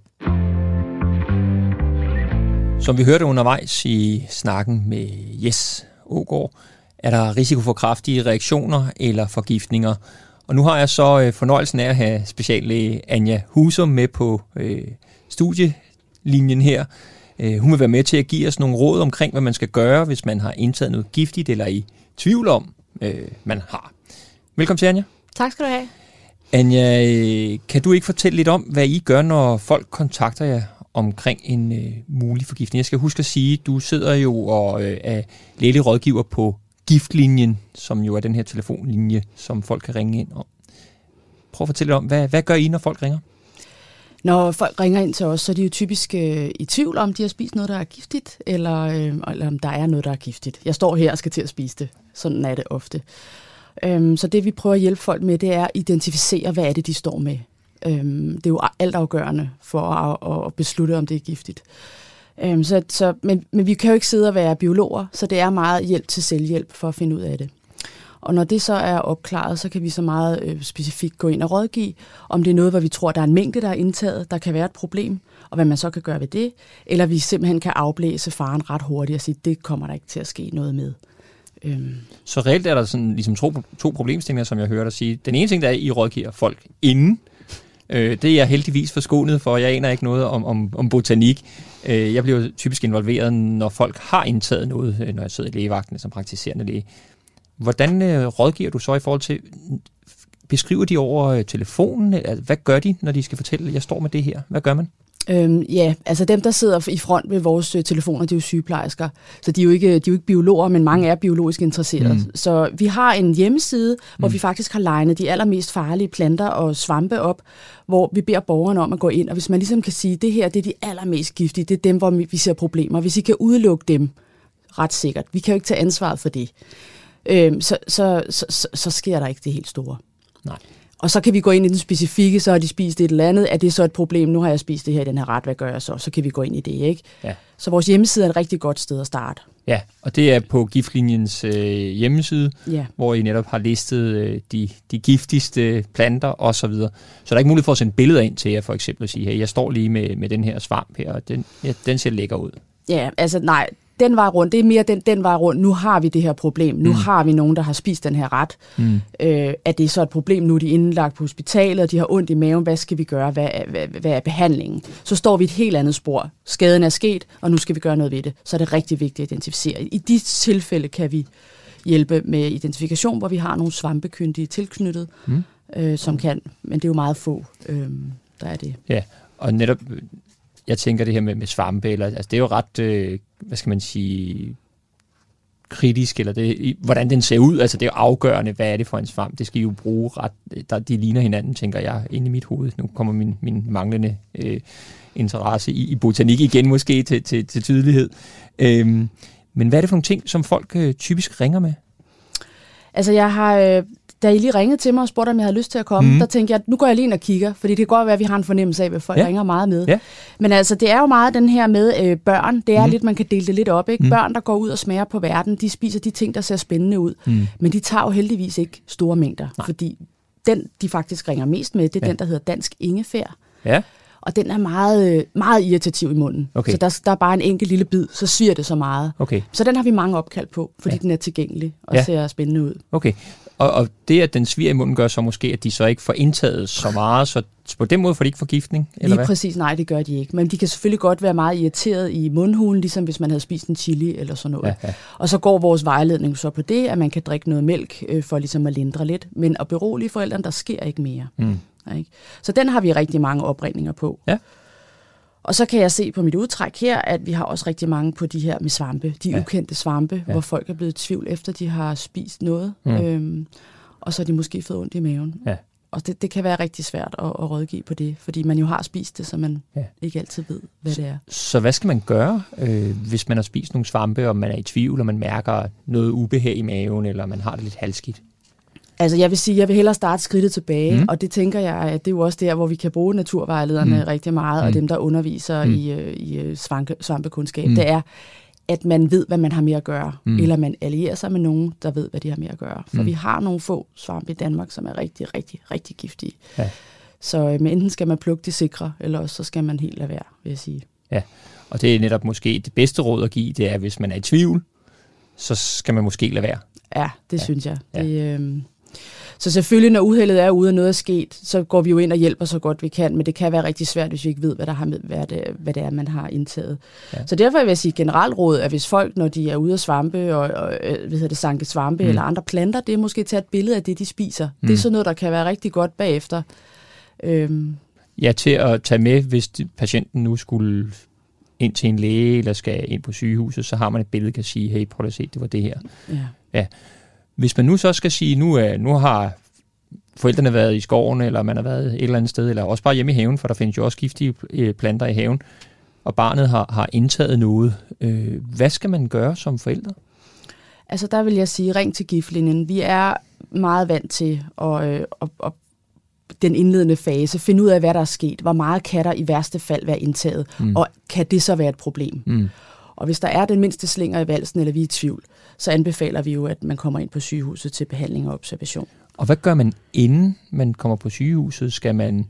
Som vi hørte undervejs i snakken med Jes Ågaard, er der risiko for kraftige reaktioner eller forgiftninger. Og nu har jeg så øh, fornøjelsen af at have speciallæge Anja Husum med på øh, studielinjen her. Øh, hun vil være med til at give os nogle råd omkring, hvad man skal gøre, hvis man har indtaget noget giftigt eller i tvivl om, øh, man har. Velkommen til, Anja. Tak skal du have. Anja, øh, kan du ikke fortælle lidt om, hvad I gør, når folk kontakter jer omkring en øh, mulig forgiftning? Jeg skal huske at sige, at du sidder jo og øh, er lægelig rådgiver på giftlinjen, som jo er den her telefonlinje, som folk kan ringe ind om. Prøv at fortælle om, hvad, hvad gør I, når folk ringer? Når folk ringer ind til os, så er de jo typisk øh, i tvivl om, de har spist noget, der er giftigt, eller, øh, eller om der er noget, der er giftigt. Jeg står her og skal til at spise det. Sådan er det ofte. Øhm, så det vi prøver at hjælpe folk med, det er at identificere, hvad er det, de står med. Øhm, det er jo altafgørende for at, at beslutte, om det er giftigt. Øhm, så, så, men, men vi kan jo ikke sidde og være biologer, så det er meget hjælp til selvhjælp for at finde ud af det. Og når det så er opklaret, så kan vi så meget øh, specifikt gå ind og rådgive, om det er noget, hvor vi tror, der er en mængde, der er indtaget, der kan være et problem, og hvad man så kan gøre ved det, eller vi simpelthen kan afblæse faren ret hurtigt og sige, det kommer der ikke til at ske noget med. Øhm. Så reelt er der sådan, ligesom to, to problemstillinger, som jeg hørte dig sige. Den ene ting, der er, at I rådgiver folk inden. Øh, det er jeg heldigvis forskånet for. Jeg aner ikke noget om, om, om botanik. Øh, jeg bliver typisk involveret, når folk har indtaget noget, øh, når jeg sidder i lægevagten som praktiserende læge. Hvordan øh, rådgiver du så i forhold til, beskriver de over øh, telefonen? Hvad gør de, når de skal fortælle, jeg står med det her? Hvad gør man? Øhm, ja, altså dem, der sidder i front ved vores øh, telefoner, de er jo sygeplejersker. Så de er jo ikke, de er jo ikke biologer, men mange er biologisk interesserede. Mm. Så vi har en hjemmeside, hvor mm. vi faktisk har legnet de allermest farlige planter og svampe op, hvor vi beder borgerne om at gå ind. Og hvis man ligesom kan sige, det her det er de allermest giftige, det er dem, hvor vi ser problemer. Hvis I kan udelukke dem ret sikkert. Vi kan jo ikke tage ansvaret for det. Så, så, så, så, så sker der ikke det helt store. Nej. Og så kan vi gå ind i den specifikke, så har de spist et eller andet. Er det så et problem? Nu har jeg spist det her i den her ret, hvad gør jeg så? Så kan vi gå ind i det, ikke? Ja. Så vores hjemmeside er et rigtig godt sted at starte. Ja, og det er på giftlinjens øh, hjemmeside, ja. hvor I netop har listet øh, de, de giftigste planter osv. Så, videre. så der er ikke mulighed for at sende billeder ind til jer, for eksempel at sige, hey, jeg står lige med, med den her svamp her, og den, ja, den ser lækker ud. Ja, altså nej, den vej rundt, det er mere den, den vej rundt, nu har vi det her problem, nu mm. har vi nogen, der har spist den her ret. Mm. Øh, er det så et problem, nu er de indlagt på hospitalet, og de har ondt i maven, hvad skal vi gøre, hvad, hvad, hvad er behandlingen? Så står vi et helt andet spor. Skaden er sket, og nu skal vi gøre noget ved det. Så er det rigtig vigtigt at identificere. I de tilfælde kan vi hjælpe med identifikation, hvor vi har nogle svampekyndige tilknyttet, mm. øh, som kan, men det er jo meget få, øh, der er det. Ja, og netop jeg tænker det her med, med svampe, eller, altså det er jo ret, øh, hvad skal man sige, kritisk, eller det, hvordan den ser ud, altså det er jo afgørende, hvad er det for en svamp, det skal I jo bruge ret, der, de ligner hinanden, tænker jeg, inde i mit hoved. Nu kommer min, min manglende øh, interesse i, i botanik igen måske til, til, til tydelighed. Øhm, men hvad er det for nogle ting, som folk øh, typisk ringer med? Altså jeg har, øh, da I lige ringede til mig og spurgte, om jeg havde lyst til at komme, mm. der tænkte jeg, nu går jeg lige ind og kigger, fordi det kan godt være, at vi har en fornemmelse af, hvad folk ja. ringer meget med. Ja. Men altså, det er jo meget den her med øh, børn. Det er mm. lidt, man kan dele det lidt op. Ikke? Mm. Børn, der går ud og smager på verden, de spiser de ting, der ser spændende ud. Mm. Men de tager jo heldigvis ikke store mængder, Nej. fordi den, de faktisk ringer mest med, det er ja. den, der hedder dansk ingefær. Ja og den er meget, øh, meget irritativ i munden. Okay. Så der, der er bare en enkelt lille bid, så sviger det så meget. Okay. Så den har vi mange opkald på, fordi ja. den er tilgængelig og ja. ser spændende ud. Okay, og, og det, at den sviger i munden, gør så måske, at de så ikke får indtaget så meget, så på den måde får de ikke forgiftning? Eller Lige hvad? præcis, nej, det gør de ikke. Men de kan selvfølgelig godt være meget irriteret i mundhulen, ligesom hvis man havde spist en chili eller sådan noget. Ja, ja. Og så går vores vejledning så på det, at man kan drikke noget mælk øh, for ligesom at lindre lidt. Men at berolige forældrene, der sker ikke mere. Mm. Ikke? Så den har vi rigtig mange opringninger på. Ja. Og så kan jeg se på mit udtræk her, at vi har også rigtig mange på de her med svampe, de ja. ukendte svampe, ja. hvor folk er blevet i tvivl efter, de har spist noget, mm. øhm, og så er de måske fået ondt i maven. Ja. Og det, det kan være rigtig svært at, at rådgive på det, fordi man jo har spist det, så man ja. ikke altid ved, hvad så, det er. Så hvad skal man gøre, øh, hvis man har spist nogle svampe, og man er i tvivl, og man mærker noget ubehag i maven, eller man har det lidt halskidt? Altså jeg vil sige, jeg vil hellere starte skridtet tilbage, mm. og det tænker jeg, at det er jo også der, hvor vi kan bruge naturvejlederne mm. rigtig meget, og mm. dem, der underviser mm. i, øh, i øh, svampe, svampekunskab, mm. det er, at man ved, hvad man har med at gøre, mm. eller man allierer sig med nogen, der ved, hvad de har med at gøre. For mm. vi har nogle få svampe i Danmark, som er rigtig, rigtig, rigtig giftige. Ja. Så øh, men enten skal man plukke de sikre, eller også så skal man helt lade være, vil jeg sige. Ja, og det er netop måske det bedste råd at give, det er, hvis man er i tvivl, så skal man måske lade være. Ja, det ja. synes jeg. Ja. Det, øh, så selvfølgelig, når uheldet er ude og noget er sket, så går vi jo ind og hjælper så godt vi kan, men det kan være rigtig svært, hvis vi ikke ved, hvad, der har med, hvad, det, hvad det er, man har indtaget. Ja. Så derfor vil jeg sige generelt råd, at hvis folk, når de er ude at svampe, og, og øh, hvad hedder det, sanke svampe mm. eller andre planter, det er måske at tage et billede af det, de spiser. Mm. Det er mm. sådan noget, der kan være rigtig godt bagefter. Øhm. Ja, til at tage med, hvis patienten nu skulle ind til en læge, eller skal ind på sygehuset, så har man et billede, kan sige, hey, prøv at se, det var det her. Ja. ja. Hvis man nu så skal sige, nu, er, nu har forældrene været i skoven, eller man har været et eller andet sted, eller også bare hjemme i haven, for der findes jo også giftige øh, planter i haven, og barnet har, har indtaget noget. Øh, hvad skal man gøre som forældre? Altså der vil jeg sige, ring til giftlinjen. Vi er meget vant til at, øh, at, at den indledende fase, finde ud af, hvad der er sket. Hvor meget kan der i værste fald være indtaget? Mm. Og kan det så være et problem? Mm. Og hvis der er den mindste slinger i valsen, eller vi er i tvivl, så anbefaler vi jo, at man kommer ind på sygehuset til behandling og observation. Og hvad gør man, inden man kommer på sygehuset? Skal man,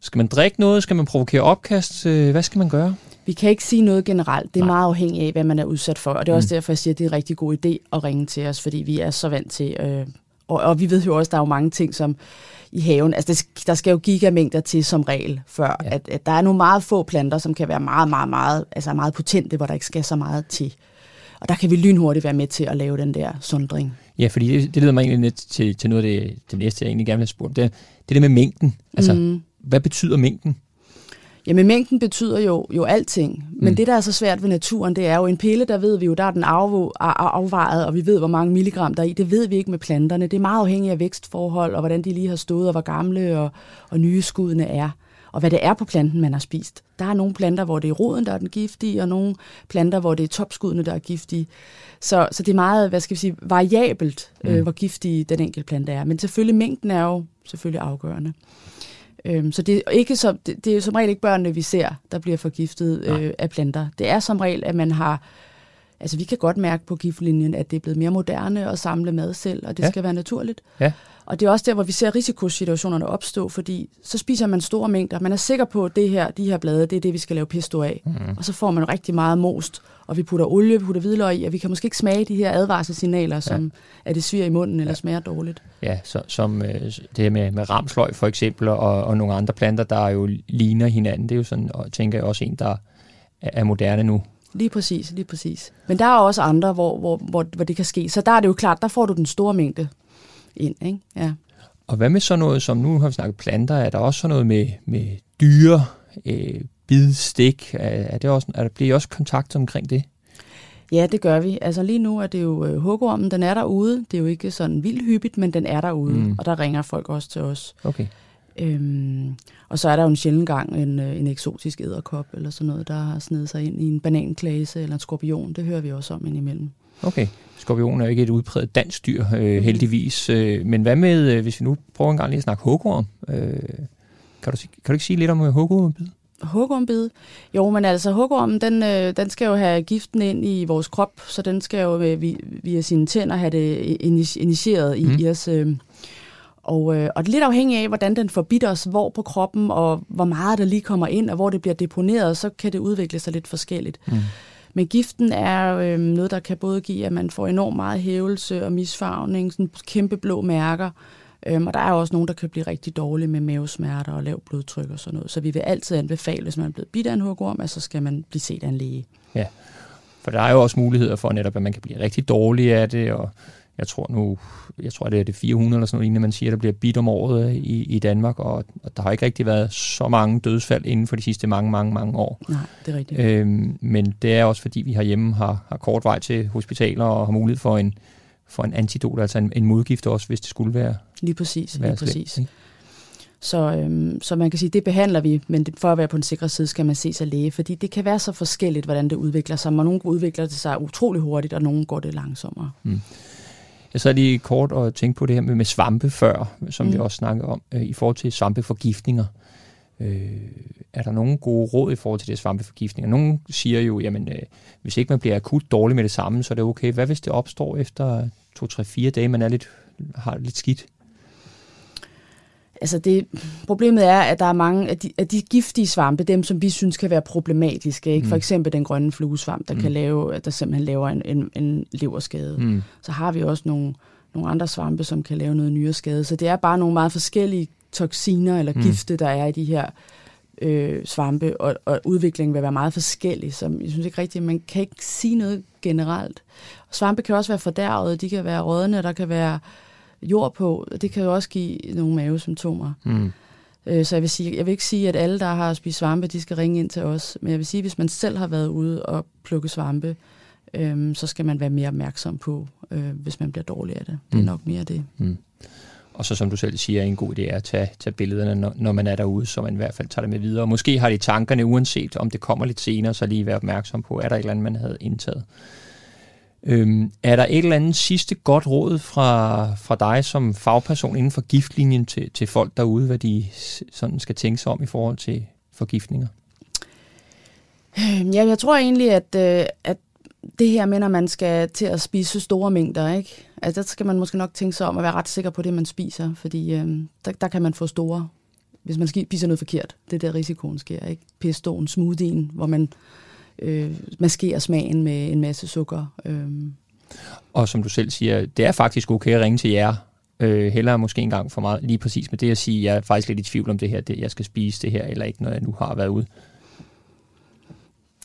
skal man drikke noget? Skal man provokere opkast? Øh, hvad skal man gøre? Vi kan ikke sige noget generelt. Det er Nej. meget afhængigt af, hvad man er udsat for. Og det er også mm. derfor, jeg siger, at det er en rigtig god idé at ringe til os, fordi vi er så vant til... Øh, og, og vi ved jo også, at der er jo mange ting, som i haven. Altså, der skal jo gigamængder til som regel, før ja. at, at der er nogle meget få planter, som kan være meget, meget, meget, altså meget potente, hvor der ikke skal så meget til. Og der kan vi lynhurtigt være med til at lave den der sundring. Ja, fordi det, det leder mig egentlig lidt til, til noget af det, det næste, jeg egentlig gerne vil have spurgt. Det, det det med mængden. Altså, mm. hvad betyder mængden? Jamen mængden betyder jo, jo alting, men mm. det, der er så svært ved naturen, det er jo en pille, der ved vi jo, der er den af, afvejet, og vi ved, hvor mange milligram der er i. Det ved vi ikke med planterne. Det er meget afhængigt af vækstforhold, og hvordan de lige har stået, og hvor gamle og, og nye skuddene er og hvad det er på planten, man har spist. Der er nogle planter, hvor det er roden, der er den giftige, og nogle planter, hvor det er topskuddene, der er giftige. Så, så det er meget, hvad skal vi sige, variabelt, øh, mm. øh, hvor giftig den enkelte plante er. Men selvfølgelig, mængden er jo selvfølgelig afgørende. Øhm, så det er, ikke så, det, det er som regel ikke børnene, vi ser, der bliver forgiftet øh, af planter. Det er som regel, at man har... Altså, vi kan godt mærke på giftlinjen, at det er blevet mere moderne at samle mad selv, og det ja. skal være naturligt. Ja. Og det er også der, hvor vi ser risikosituationerne opstå, fordi så spiser man store mængder. Man er sikker på, at det her, de her blade, det er det, vi skal lave pesto af. Mm. Og så får man rigtig meget most, og vi putter olie, vi putter hvidløg i, og vi kan måske ikke smage de her advarselssignaler, som ja. at det sviger i munden eller ja. smager dårligt. Ja, så, som øh, det her med, med ramsløg for eksempel, og, og nogle andre planter, der jo ligner hinanden, det er jo sådan, og tænker jeg også en, der er moderne nu. Lige præcis, lige præcis. Men der er også andre, hvor, hvor, hvor, hvor det kan ske. Så der er det jo klart, der får du den store mængde ind. Ikke? Ja. Og hvad med sådan noget, som nu har vi snakket planter, er der også sådan noget med, med dyre, øh, bid, stik? Er, er, det også, er der bliver også kontakt omkring det? Ja, det gør vi. Altså lige nu er det jo øh, den er derude. Det er jo ikke sådan vildt hyppigt, men den er derude, mm. og der ringer folk også til os. Okay. Øhm, og så er der jo en sjældent gang en, øh, en eksotisk æderkop eller sådan noget, der har snedet sig ind i en bananklase eller en skorpion. Det hører vi også om indimellem. Okay. Skorpion er ikke et udpræget dansk dyr, øh, mm. heldigvis. Øh, men hvad med, øh, hvis vi nu prøver en gang lige at snakke hugorm? Øh, kan, du, kan du ikke sige lidt om hugormbid? Hugormbid? Jo, men altså hugormen, den, den skal jo have giften ind i vores krop, så den skal jo via sine tænder have det initieret i, mm. i os. Øh, og, øh, og lidt afhængig af, hvordan den forbitter os, hvor på kroppen, og hvor meget der lige kommer ind, og hvor det bliver deponeret, så kan det udvikle sig lidt forskelligt. Mm. Men giften er øh, noget, der kan både give, at man får enormt meget hævelse og misfarvning, sådan kæmpe blå mærker. Øhm, og der er også nogen, der kan blive rigtig dårlige med mavesmerter og lav blodtryk og sådan noget. Så vi vil altid anbefale, hvis man er blevet bidt af en hugorm, så skal man blive set af en læge. Ja, for der er jo også muligheder for netop, at man kan blive rigtig dårlig af det, og jeg tror nu, jeg tror det er det 400 eller sådan noget, inden man siger, der bliver bidt om året i, i Danmark, og, og der har ikke rigtig været så mange dødsfald inden for de sidste mange, mange, mange år. Nej, det er rigtigt. Øhm, men det er også fordi, vi herhjemme har, har kort vej til hospitaler og har mulighed for en, for en antidot, altså en, en modgift også, hvis det skulle være Lige præcis, være lige præcis. Slemt, så, øhm, så man kan sige, det behandler vi, men for at være på en sikker side, skal man se sig læge, fordi det kan være så forskelligt, hvordan det udvikler sig. Og nogle udvikler det sig utrolig hurtigt, og nogle går det langsommere. Mm. Jeg sad lige kort og tænkte på det her med, med svampe før, som mm. vi også snakkede om, øh, i forhold til svampeforgiftninger. Øh, er der nogle gode råd i forhold til det svampeforgiftninger? Nogle siger jo, jamen, øh, hvis ikke man bliver akut dårlig med det samme, så er det okay. Hvad hvis det opstår efter 2-3-4 dage, man er lidt, har lidt skidt? Altså det, problemet er, at der er mange af de, af de giftige svampe, dem som vi synes kan være problematiske, ikke? Mm. for eksempel den grønne fluesvamp, der mm. kan lave, der simpelthen laver en, en, en leverskade. Mm. Så har vi også nogle, nogle andre svampe, som kan lave noget nyere skade. Så det er bare nogle meget forskellige toksiner eller mm. gifte, der er i de her øh, svampe, og, og udviklingen vil være meget forskellig, så jeg synes ikke rigtigt, man kan ikke sige noget generelt. Svampe kan også være fordærvet, de kan være rådne, der kan være jord på, det kan jo også give nogle mavesymptomer. Mm. Øh, så jeg vil, sige, jeg vil ikke sige, at alle, der har spist svampe, de skal ringe ind til os, men jeg vil sige, at hvis man selv har været ude og plukke svampe, øhm, så skal man være mere opmærksom på, øh, hvis man bliver dårlig af det. Det er mm. nok mere det. Mm. Og så som du selv siger, en god idé er at tage, tage billederne, når, når man er derude, så man i hvert fald tager det med videre. Måske har de tankerne, uanset om det kommer lidt senere, så lige være opmærksom på, er der et eller andet, man havde indtaget. Øhm, er der et eller andet sidste godt råd fra, fra dig som fagperson inden for giftlinjen til, til folk derude, hvad de sådan skal tænke sig om i forhold til forgiftninger? Øhm, ja, jeg tror egentlig, at, øh, at det her med, når man skal til at spise store mængder, ikke? Altså, der skal man måske nok tænke sig om at være ret sikker på det, man spiser, fordi øh, der, der kan man få store, hvis man spiser noget forkert. Det er der risikoen sker, ikke? Pestoen, smoothien, hvor man øh, maskerer smagen med en masse sukker. Øh. Og som du selv siger, det er faktisk okay at ringe til jer, øh, hellere måske en gang for meget, lige præcis med det at sige, jeg er faktisk lidt i tvivl om det her, det, jeg skal spise det her, eller ikke, når jeg nu har været ude.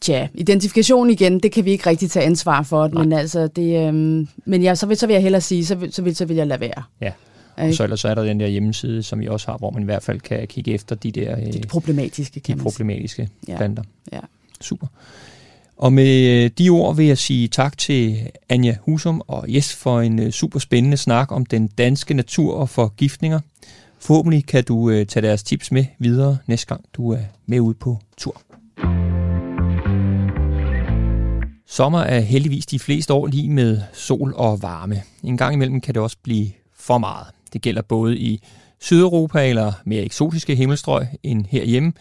Tja, identifikation igen, det kan vi ikke rigtig tage ansvar for, Nej. men altså det, øhm, men ja, så vil, så vil jeg hellere sige, så vil, så vil, så vil jeg lade være. Ja. Og så, ellers så er der den der hjemmeside, som vi også har, hvor man i hvert fald kan kigge efter de der... Øh, de problematiske, kan De problematiske ja. planter. Ja. Super. Og med øh, de ord vil jeg sige tak til Anja Husum og Jes for en øh, super spændende snak om den danske natur og forgiftninger. Forhåbentlig kan du øh, tage deres tips med videre næste gang, du er med ud på tur. Sommer er heldigvis de fleste år lige med sol og varme. En gang imellem kan det også blive for meget. Det gælder både i Sydeuropa eller mere eksotiske himmelstrøg end herhjemme,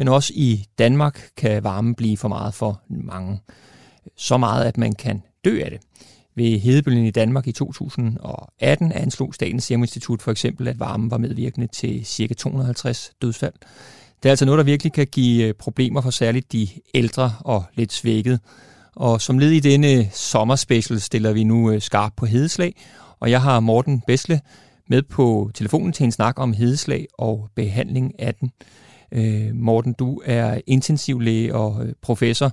men også i Danmark kan varmen blive for meget for mange. Så meget, at man kan dø af det. Ved hedebølgen i Danmark i 2018 anslog Statens Serum Institut for eksempel, at varmen var medvirkende til ca. 250 dødsfald. Det er altså noget, der virkelig kan give øh, problemer for særligt de ældre og lidt svækkede. Og som led i denne sommerspecial stiller vi nu øh, skarpt skarp på hedeslag, og jeg har Morten Besle med på telefonen til en snak om hedeslag og behandling af den. Øh, Morten, du er intensivlæge og øh, professor.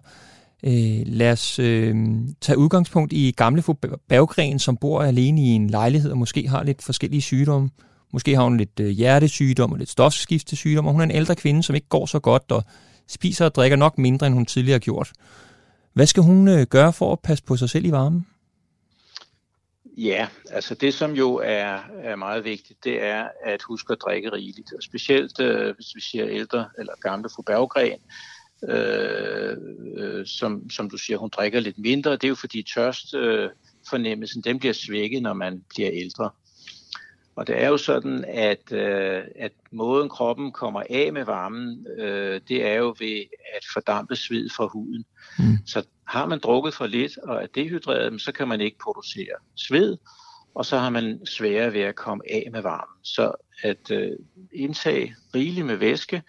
Øh, lad os øh, tage udgangspunkt i gamle fru Berggren, som bor alene i en lejlighed og måske har lidt forskellige sygdomme. Måske har hun lidt øh, hjertesygdom og lidt stofskiftesygdom, og hun er en ældre kvinde, som ikke går så godt og spiser og drikker nok mindre, end hun tidligere har gjort. Hvad skal hun øh, gøre for at passe på sig selv i varmen? Ja, altså det som jo er, er meget vigtigt, det er at huske at drikke rigeligt. Og specielt øh, hvis vi siger ældre eller gamle fru Berggren, øh, øh, som, som du siger, hun drikker lidt mindre. Det er jo fordi tørst øh, fornemmelsen, den bliver svækket, når man bliver ældre. Og det er jo sådan, at, øh, at måden kroppen kommer af med varmen, øh, det er jo ved at fordampe sved fra huden. Mm. Så har man drukket for lidt og er dehydreret, så kan man ikke producere sved, og så har man sværere ved at komme af med varmen. Så at øh, indtage rigeligt med væske,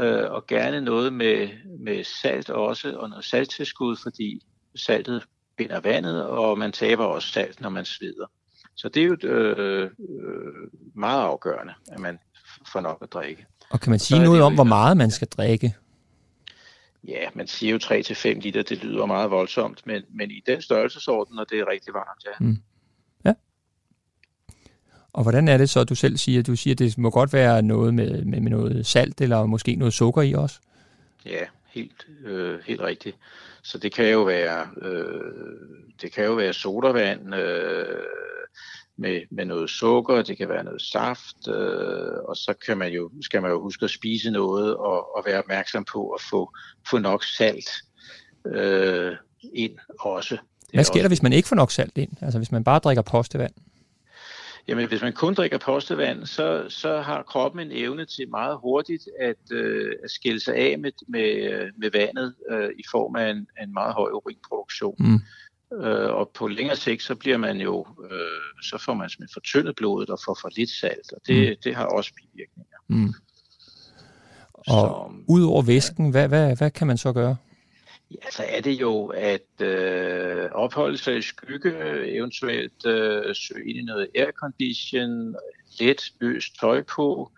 øh, og gerne noget med, med salt også, og noget salttilskud, fordi saltet binder vandet, og man taber også salt, når man sveder. Så det er jo øh, øh, meget afgørende, at man får nok at drikke. Og kan man sige noget om, hvor meget man skal drikke? Ja, man siger jo 3-5 liter, det lyder meget voldsomt, men, men i den størrelsesorden, og det er rigtig varmt, ja. Mm. Ja. Og hvordan er det så, du selv siger? Du siger, det må godt være noget med, med, med noget salt, eller måske noget sukker i også? Ja, helt, øh, helt rigtigt. Så det kan jo være, øh, det kan jo være sodavand, øh, med, med noget sukker, det kan være noget saft, øh, og så kan man jo, skal man jo huske at spise noget og, og være opmærksom på at få, få nok salt øh, ind også. Hvad sker der, hvis man ikke får nok salt ind? Altså hvis man bare drikker postevand? Jamen, hvis man kun drikker postevand, så, så har kroppen en evne til meget hurtigt at, øh, at skille sig af med, med, med vandet øh, i form af en, en meget høj urinproduktion. Mm. Øh, og på længere sigt, så bliver man jo, øh, så får man simpelthen fortyndet blodet og får for lidt salt, og det, mm. det har også bivirkninger. Mm. Og så, ud over væsken, hvad, hvad, hvad kan man så gøre? Ja, så er det jo at øh, opholde sig i skygge, eventuelt øh, søge ind i noget aircondition, let løst tøj på,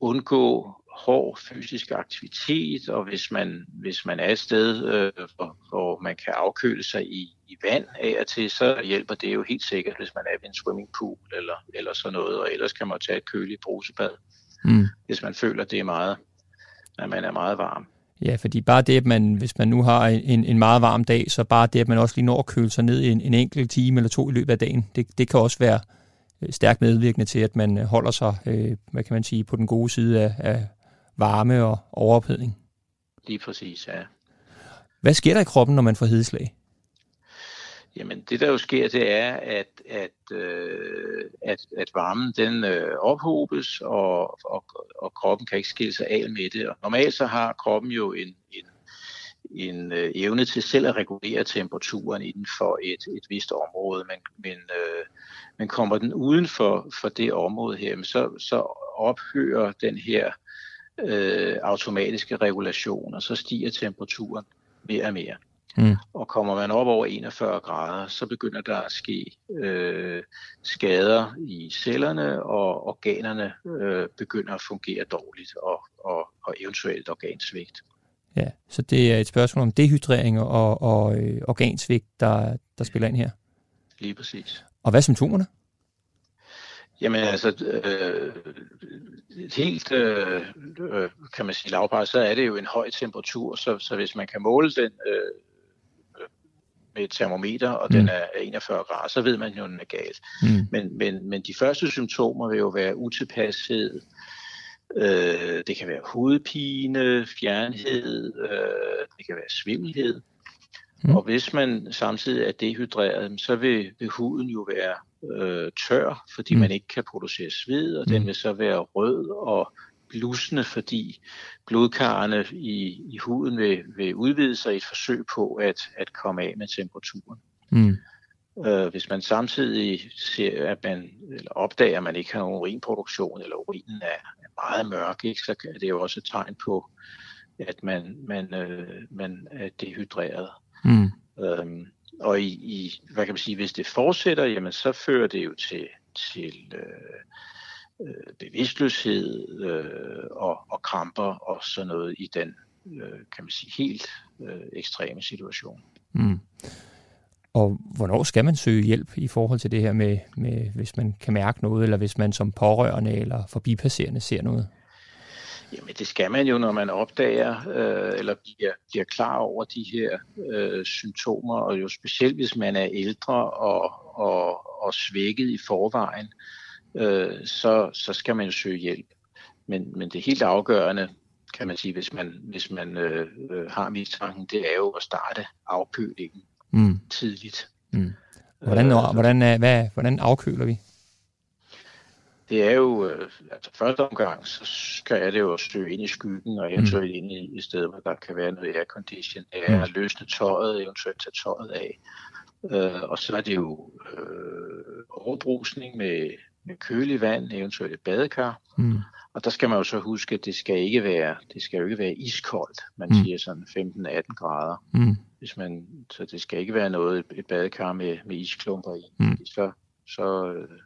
undgå hård fysisk aktivitet, og hvis man, hvis man er et sted, øh, hvor, hvor man kan afkøle sig i, i vand af og til, så hjælper det jo helt sikkert, hvis man er ved en swimmingpool eller, eller sådan noget, og ellers kan man tage et køligt brusebad, mm. hvis man føler, det er meget, at man er meget varm. Ja, fordi bare det, at man, hvis man nu har en, en meget varm dag, så bare det, at man også lige når at køle sig ned i en, en enkelt time eller to i løbet af dagen, det, det kan også være øh, stærkt medvirkende til, at man holder sig, øh, hvad kan man sige, på den gode side af, af varme og overophedning. Lige præcis, ja. Hvad sker der i kroppen, når man får hedeslag? Jamen det der jo sker, det er, at, at, øh, at, at varmen den øh, ophobes, og, og, og kroppen kan ikke skille sig af med det. Og normalt så har kroppen jo en, en, en øh, evne til selv at regulere temperaturen inden for et, et vist område, men, men, øh, men kommer den uden for, for det område her, så, så ophører den her øh, automatiske regulation, og så stiger temperaturen mere og mere. Mm. Og kommer man op over 41 grader, så begynder der at ske øh, skader i cellerne, og organerne øh, begynder at fungere dårligt, og, og, og eventuelt organsvigt. Ja, så det er et spørgsmål om dehydrering og, og øh, organsvigt, der, der spiller ind her? Lige præcis. Og hvad er symptomerne? Jamen altså, øh, helt, øh, øh, kan man sige, lavpart, så er det jo en høj temperatur, så, så hvis man kan måle den øh, med et termometer, og mm. den er 41 grader, så ved man jo, den er galt. Mm. Men, men, men de første symptomer vil jo være utilpashed, øh, det kan være hovedpine, fjernhed, øh, det kan være svimmelhed. Mm. Og hvis man samtidig er dehydreret, så vil, vil huden jo være øh, tør, fordi mm. man ikke kan producere sved, og mm. den vil så være rød og blusende, fordi blodkarrene i, i huden vil, vil udvide sig i et forsøg på at, at komme af med temperaturen. Mm. Øh, hvis man samtidig ser, at man eller opdager, at man ikke har nogen urinproduktion, eller urinen er, er meget mørk, ikke, så er det jo også et tegn på, at man, man, øh, man er dehydreret. Mm. Øhm, og i, i, hvad kan man sige, hvis det fortsætter, jamen så fører det jo til, til øh, øh, bevidstløshed øh, og, og kramper og sådan noget i den, øh, kan man sige, helt øh, ekstreme situation. Mm. Og hvornår skal man søge hjælp i forhold til det her med, med, hvis man kan mærke noget, eller hvis man som pårørende eller forbipasserende ser noget? Jamen det skal man jo, når man opdager øh, eller bliver, bliver klar over de her øh, symptomer, og jo specielt hvis man er ældre og, og, og svækket i forvejen, øh, så, så skal man jo søge hjælp. Men, men det helt afgørende, kan man sige, hvis man, hvis man øh, øh har mistanken, det er jo at starte afkølingen mm. tidligt. Mm. Hvordan, øh, hvordan, hvad, hvordan afkøler vi? Det er jo, øh, altså første omgang, så skal det jo søge ind i skyggen, og eventuelt mm. ind i et sted, hvor der kan være noget aircondition. Det er mm. at løsne tøjet, eventuelt tage tøjet af. Øh, og så er det jo øh, overbrusning med, med kølig vand, eventuelt et badekar. Mm. Og der skal man jo så huske, at det skal ikke være, det skal jo ikke være iskoldt. Man mm. siger sådan 15-18 grader. Mm. Hvis man, så det skal ikke være noget, et badekar med, med isklumper i. Mm. Så, så øh,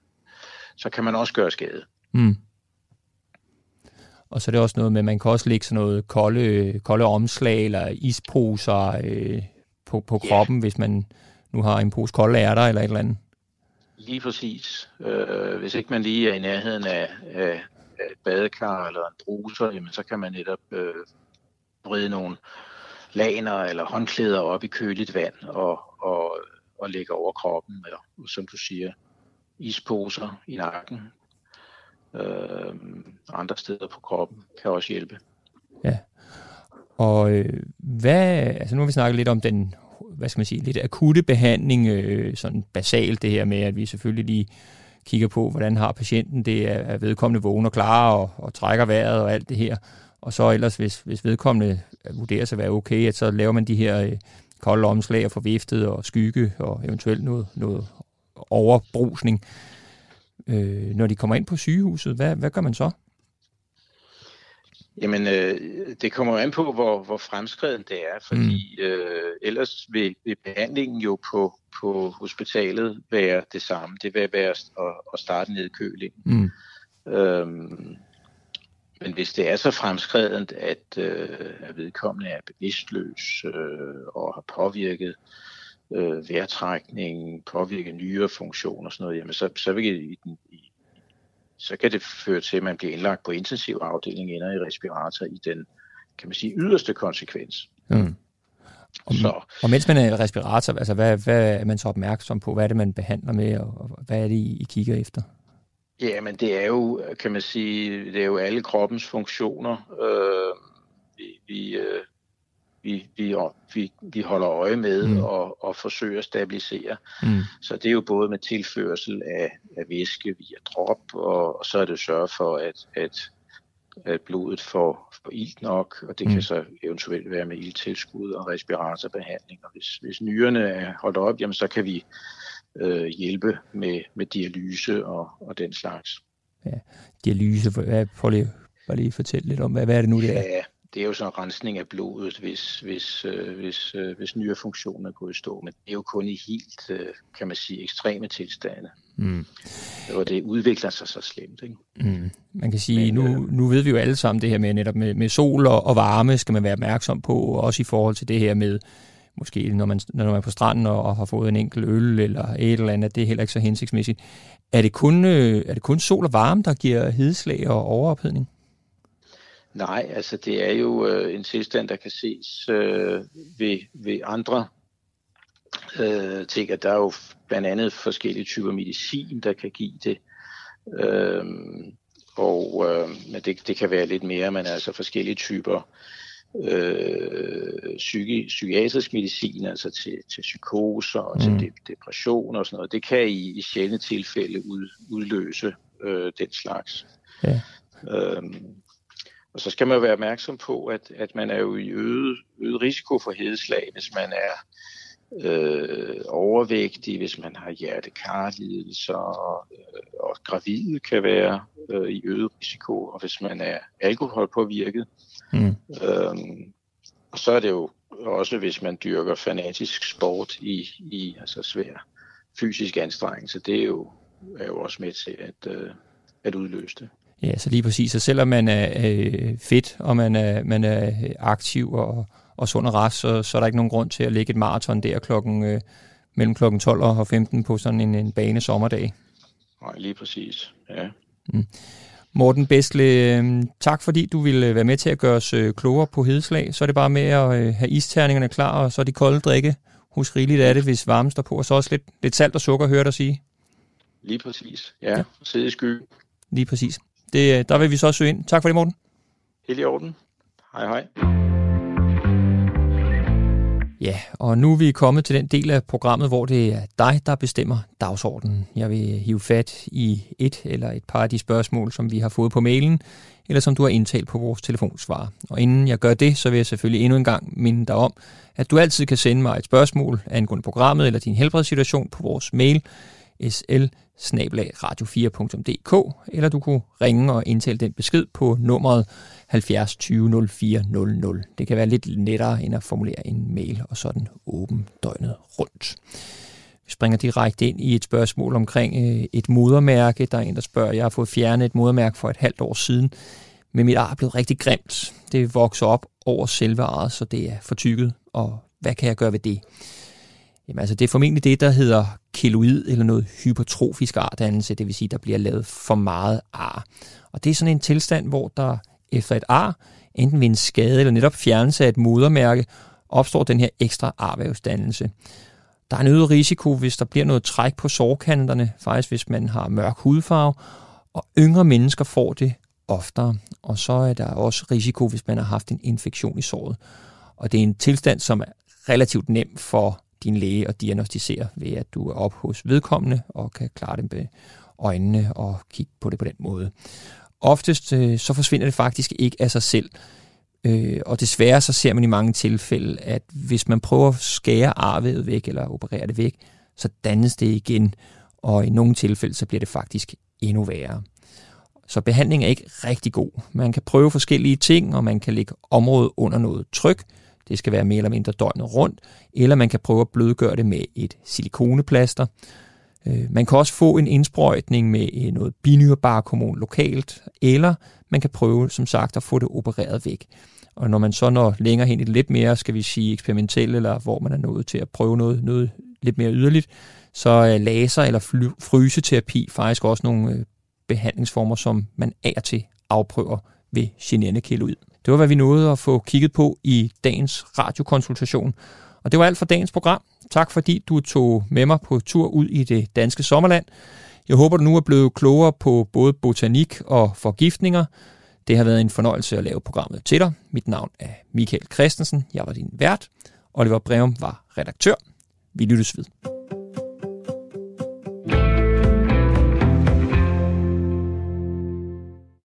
så kan man også gøre skade. Mm. Og så er det også noget med, at man kan også lægge sådan noget kolde, kolde omslag eller isposer øh, på, på kroppen, yeah. hvis man nu har en pose kolde ærter eller et eller andet. Lige præcis. Øh, hvis ikke man lige er i nærheden af, af, af et badekar eller en bruser, jamen, så kan man netop øh, brede nogle laner eller håndklæder op i køligt vand og, og, og lægge over kroppen, eller som du siger, isposer i nakken, øh, andre steder på kroppen kan også hjælpe. Ja. Og øh, hvad, altså nu har vi snakket lidt om den, hvad skal man sige, lidt akutte behandling, øh, sådan basalt det her med, at vi selvfølgelig lige kigger på, hvordan har patienten det, er vedkommende vågen og klar og, og trækker vejret og alt det her. Og så ellers, hvis, hvis vedkommende vurderer sig at være okay, at så laver man de her øh, kolde omslag og forviftet og skygge og eventuelt noget, noget overbrusning. Øh, når de kommer ind på sygehuset, hvad, hvad gør man så? Jamen, øh, det kommer an på, hvor, hvor fremskreden det er, fordi mm. øh, ellers vil, vil behandlingen jo på, på hospitalet være det samme. Det vil være at, at starte nedkølingen. Mm. Øhm, men hvis det er så fremskredent, at, øh, at vedkommende er bevidstløs øh, og har påvirket øh, vejrtrækning, påvirket nyrefunktion og sådan noget, jamen så, så vil i den, i så kan det føre til, at man bliver indlagt på intensiv afdeling ender i respirator i den, kan man sige, yderste konsekvens. Mm. Og, så. og mens man er i respirator, altså hvad, hvad er man så opmærksom på? Hvad er det, man behandler med, og hvad er det, I kigger efter? Ja, men det er jo, kan man sige, det er jo alle kroppens funktioner. Øh, vi, vi, øh, vi, vi, vi, vi holder øje med mm. og, og forsøger at stabilisere. Mm. Så det er jo både med tilførsel af, af væske via drop, og, og så er det sørge for, at, at, at blodet får, får ilt nok, og det mm. kan så eventuelt være med ildtilskud og respiratorbehandling. Og hvis, hvis nyrerne er holdt op, jamen, så kan vi øh, hjælpe med, med dialyse og, og den slags. Ja, dialyse, prøv lige, bare lige fortælle lidt om, hvad, hvad er det nu, det er? Ja, det er jo sådan en rensning af blodet, hvis, hvis, øh, hvis, øh, hvis nyrefunktionen er gået i stå. Men det er jo kun i helt, øh, kan man sige, ekstreme tilstande. Mm. Og det udvikler sig så slemt. Ikke? Mm. Man kan sige, Men, nu, øh, nu ved vi jo alle sammen det her med netop med, med sol og, og varme, skal man være opmærksom på, også i forhold til det her med, måske når man, når man er på stranden og, og har fået en enkelt øl eller et eller andet, det er heller ikke så hensigtsmæssigt. Er det kun, øh, er det kun sol og varme, der giver hedeslag og overophedning? Nej, altså det er jo øh, en tilstand, der kan ses øh, ved, ved andre øh, ting, at der er jo blandt andet forskellige typer medicin, der kan give det. Øh, og øh, men det, det kan være lidt mere, men altså forskellige typer øh, psyki, psykiatrisk medicin, altså til, til psykoser og mm. til de, depression og sådan noget, det kan i, i sjældne tilfælde ud, udløse øh, den slags. Ja. Øh, og så skal man være opmærksom på, at, at man er jo i øget, øget risiko for hedeslag, hvis man er øh, overvægtig, hvis man har hjertekarlidelser, og, øh, og gravide kan være øh, i øget risiko, og hvis man er alkoholpåvirket. Mm. Øhm, og så er det jo også, hvis man dyrker fanatisk sport i, i altså svær fysisk anstrengelse, det er jo, er jo også med til at, øh, at udløse det. Ja, så lige præcis. Så selvom man er øh, fedt, og man er, man er aktiv og, og sund og rask, så, så er der ikke nogen grund til at lægge et maraton der klokken, øh, mellem klokken 12 og 15 på sådan en, en bane sommerdag. Nej, lige præcis. Ja. Mm. Morten Bestle, øh, tak fordi du ville være med til at gøre os øh, klogere på hedeslag. Så er det bare med at øh, have isterningerne klar, og så er de kolde drikke. Husk rigeligt af det, hvis varmen står på, og så også lidt, lidt salt og sukker, hører dig sige. Lige præcis. Ja, ja. sidde i sky. Lige præcis. Det, der vil vi så søge ind. Tak for det, Morten. Helt i orden. Hej hej. Ja, og nu er vi kommet til den del af programmet, hvor det er dig, der bestemmer dagsordenen. Jeg vil hive fat i et eller et par af de spørgsmål, som vi har fået på mailen, eller som du har indtalt på vores telefonsvar. Og inden jeg gør det, så vil jeg selvfølgelig endnu en gang minde dig om, at du altid kan sende mig et spørgsmål angående programmet eller din helbredssituation på vores mail sl radio4.dk, eller du kunne ringe og indtale den besked på nummeret 70 20 04 00. Det kan være lidt lettere end at formulere en mail og sådan åben døgnet rundt. Vi springer direkte ind i et spørgsmål omkring øh, et modermærke. Der er en, der spørger, jeg har fået fjernet et modermærke for et halvt år siden, men mit ar er blevet rigtig grimt. Det vokser op over selve arret, så det er fortykket, og hvad kan jeg gøre ved det? Jamen altså, det er formentlig det, der hedder keloid eller noget hypertrofisk ardannelse, det vil sige, der bliver lavet for meget ar. Og det er sådan en tilstand, hvor der efter et ar, enten ved en skade eller netop fjernelse af et modermærke, opstår den her ekstra arvævsdannelse. Der er en øget risiko, hvis der bliver noget træk på sårkanterne, faktisk hvis man har mørk hudfarve, og yngre mennesker får det oftere. Og så er der også risiko, hvis man har haft en infektion i såret. Og det er en tilstand, som er relativt nem for din læge og diagnostisere ved, at du er op hos vedkommende og kan klare det med øjnene og kigge på det på den måde. Oftest øh, så forsvinder det faktisk ikke af sig selv. Øh, og desværre så ser man i mange tilfælde, at hvis man prøver at skære arvet væk eller operere det væk, så dannes det igen, og i nogle tilfælde så bliver det faktisk endnu værre. Så behandling er ikke rigtig god. Man kan prøve forskellige ting, og man kan lægge området under noget tryk. Det skal være mere eller mindre døgnet rundt. Eller man kan prøve at blødgøre det med et silikoneplaster. Øh, man kan også få en indsprøjtning med noget binyrebarkhormon lokalt, eller man kan prøve, som sagt, at få det opereret væk. Og når man så når længere hen i lidt mere, skal vi sige eksperimentel, eller hvor man er nået til at prøve noget, noget lidt mere yderligt, så er laser eller fryseterapi faktisk også nogle øh, behandlingsformer, som man af og til afprøver ved generende ud. Det var, hvad vi nåede at få kigget på i dagens radiokonsultation. Og det var alt for dagens program. Tak fordi du tog med mig på tur ud i det danske sommerland. Jeg håber, du nu er blevet klogere på både botanik og forgiftninger. Det har været en fornøjelse at lave programmet til dig. Mit navn er Michael Christensen. Jeg var din vært. Oliver Breum var redaktør. Vi lyttes ved.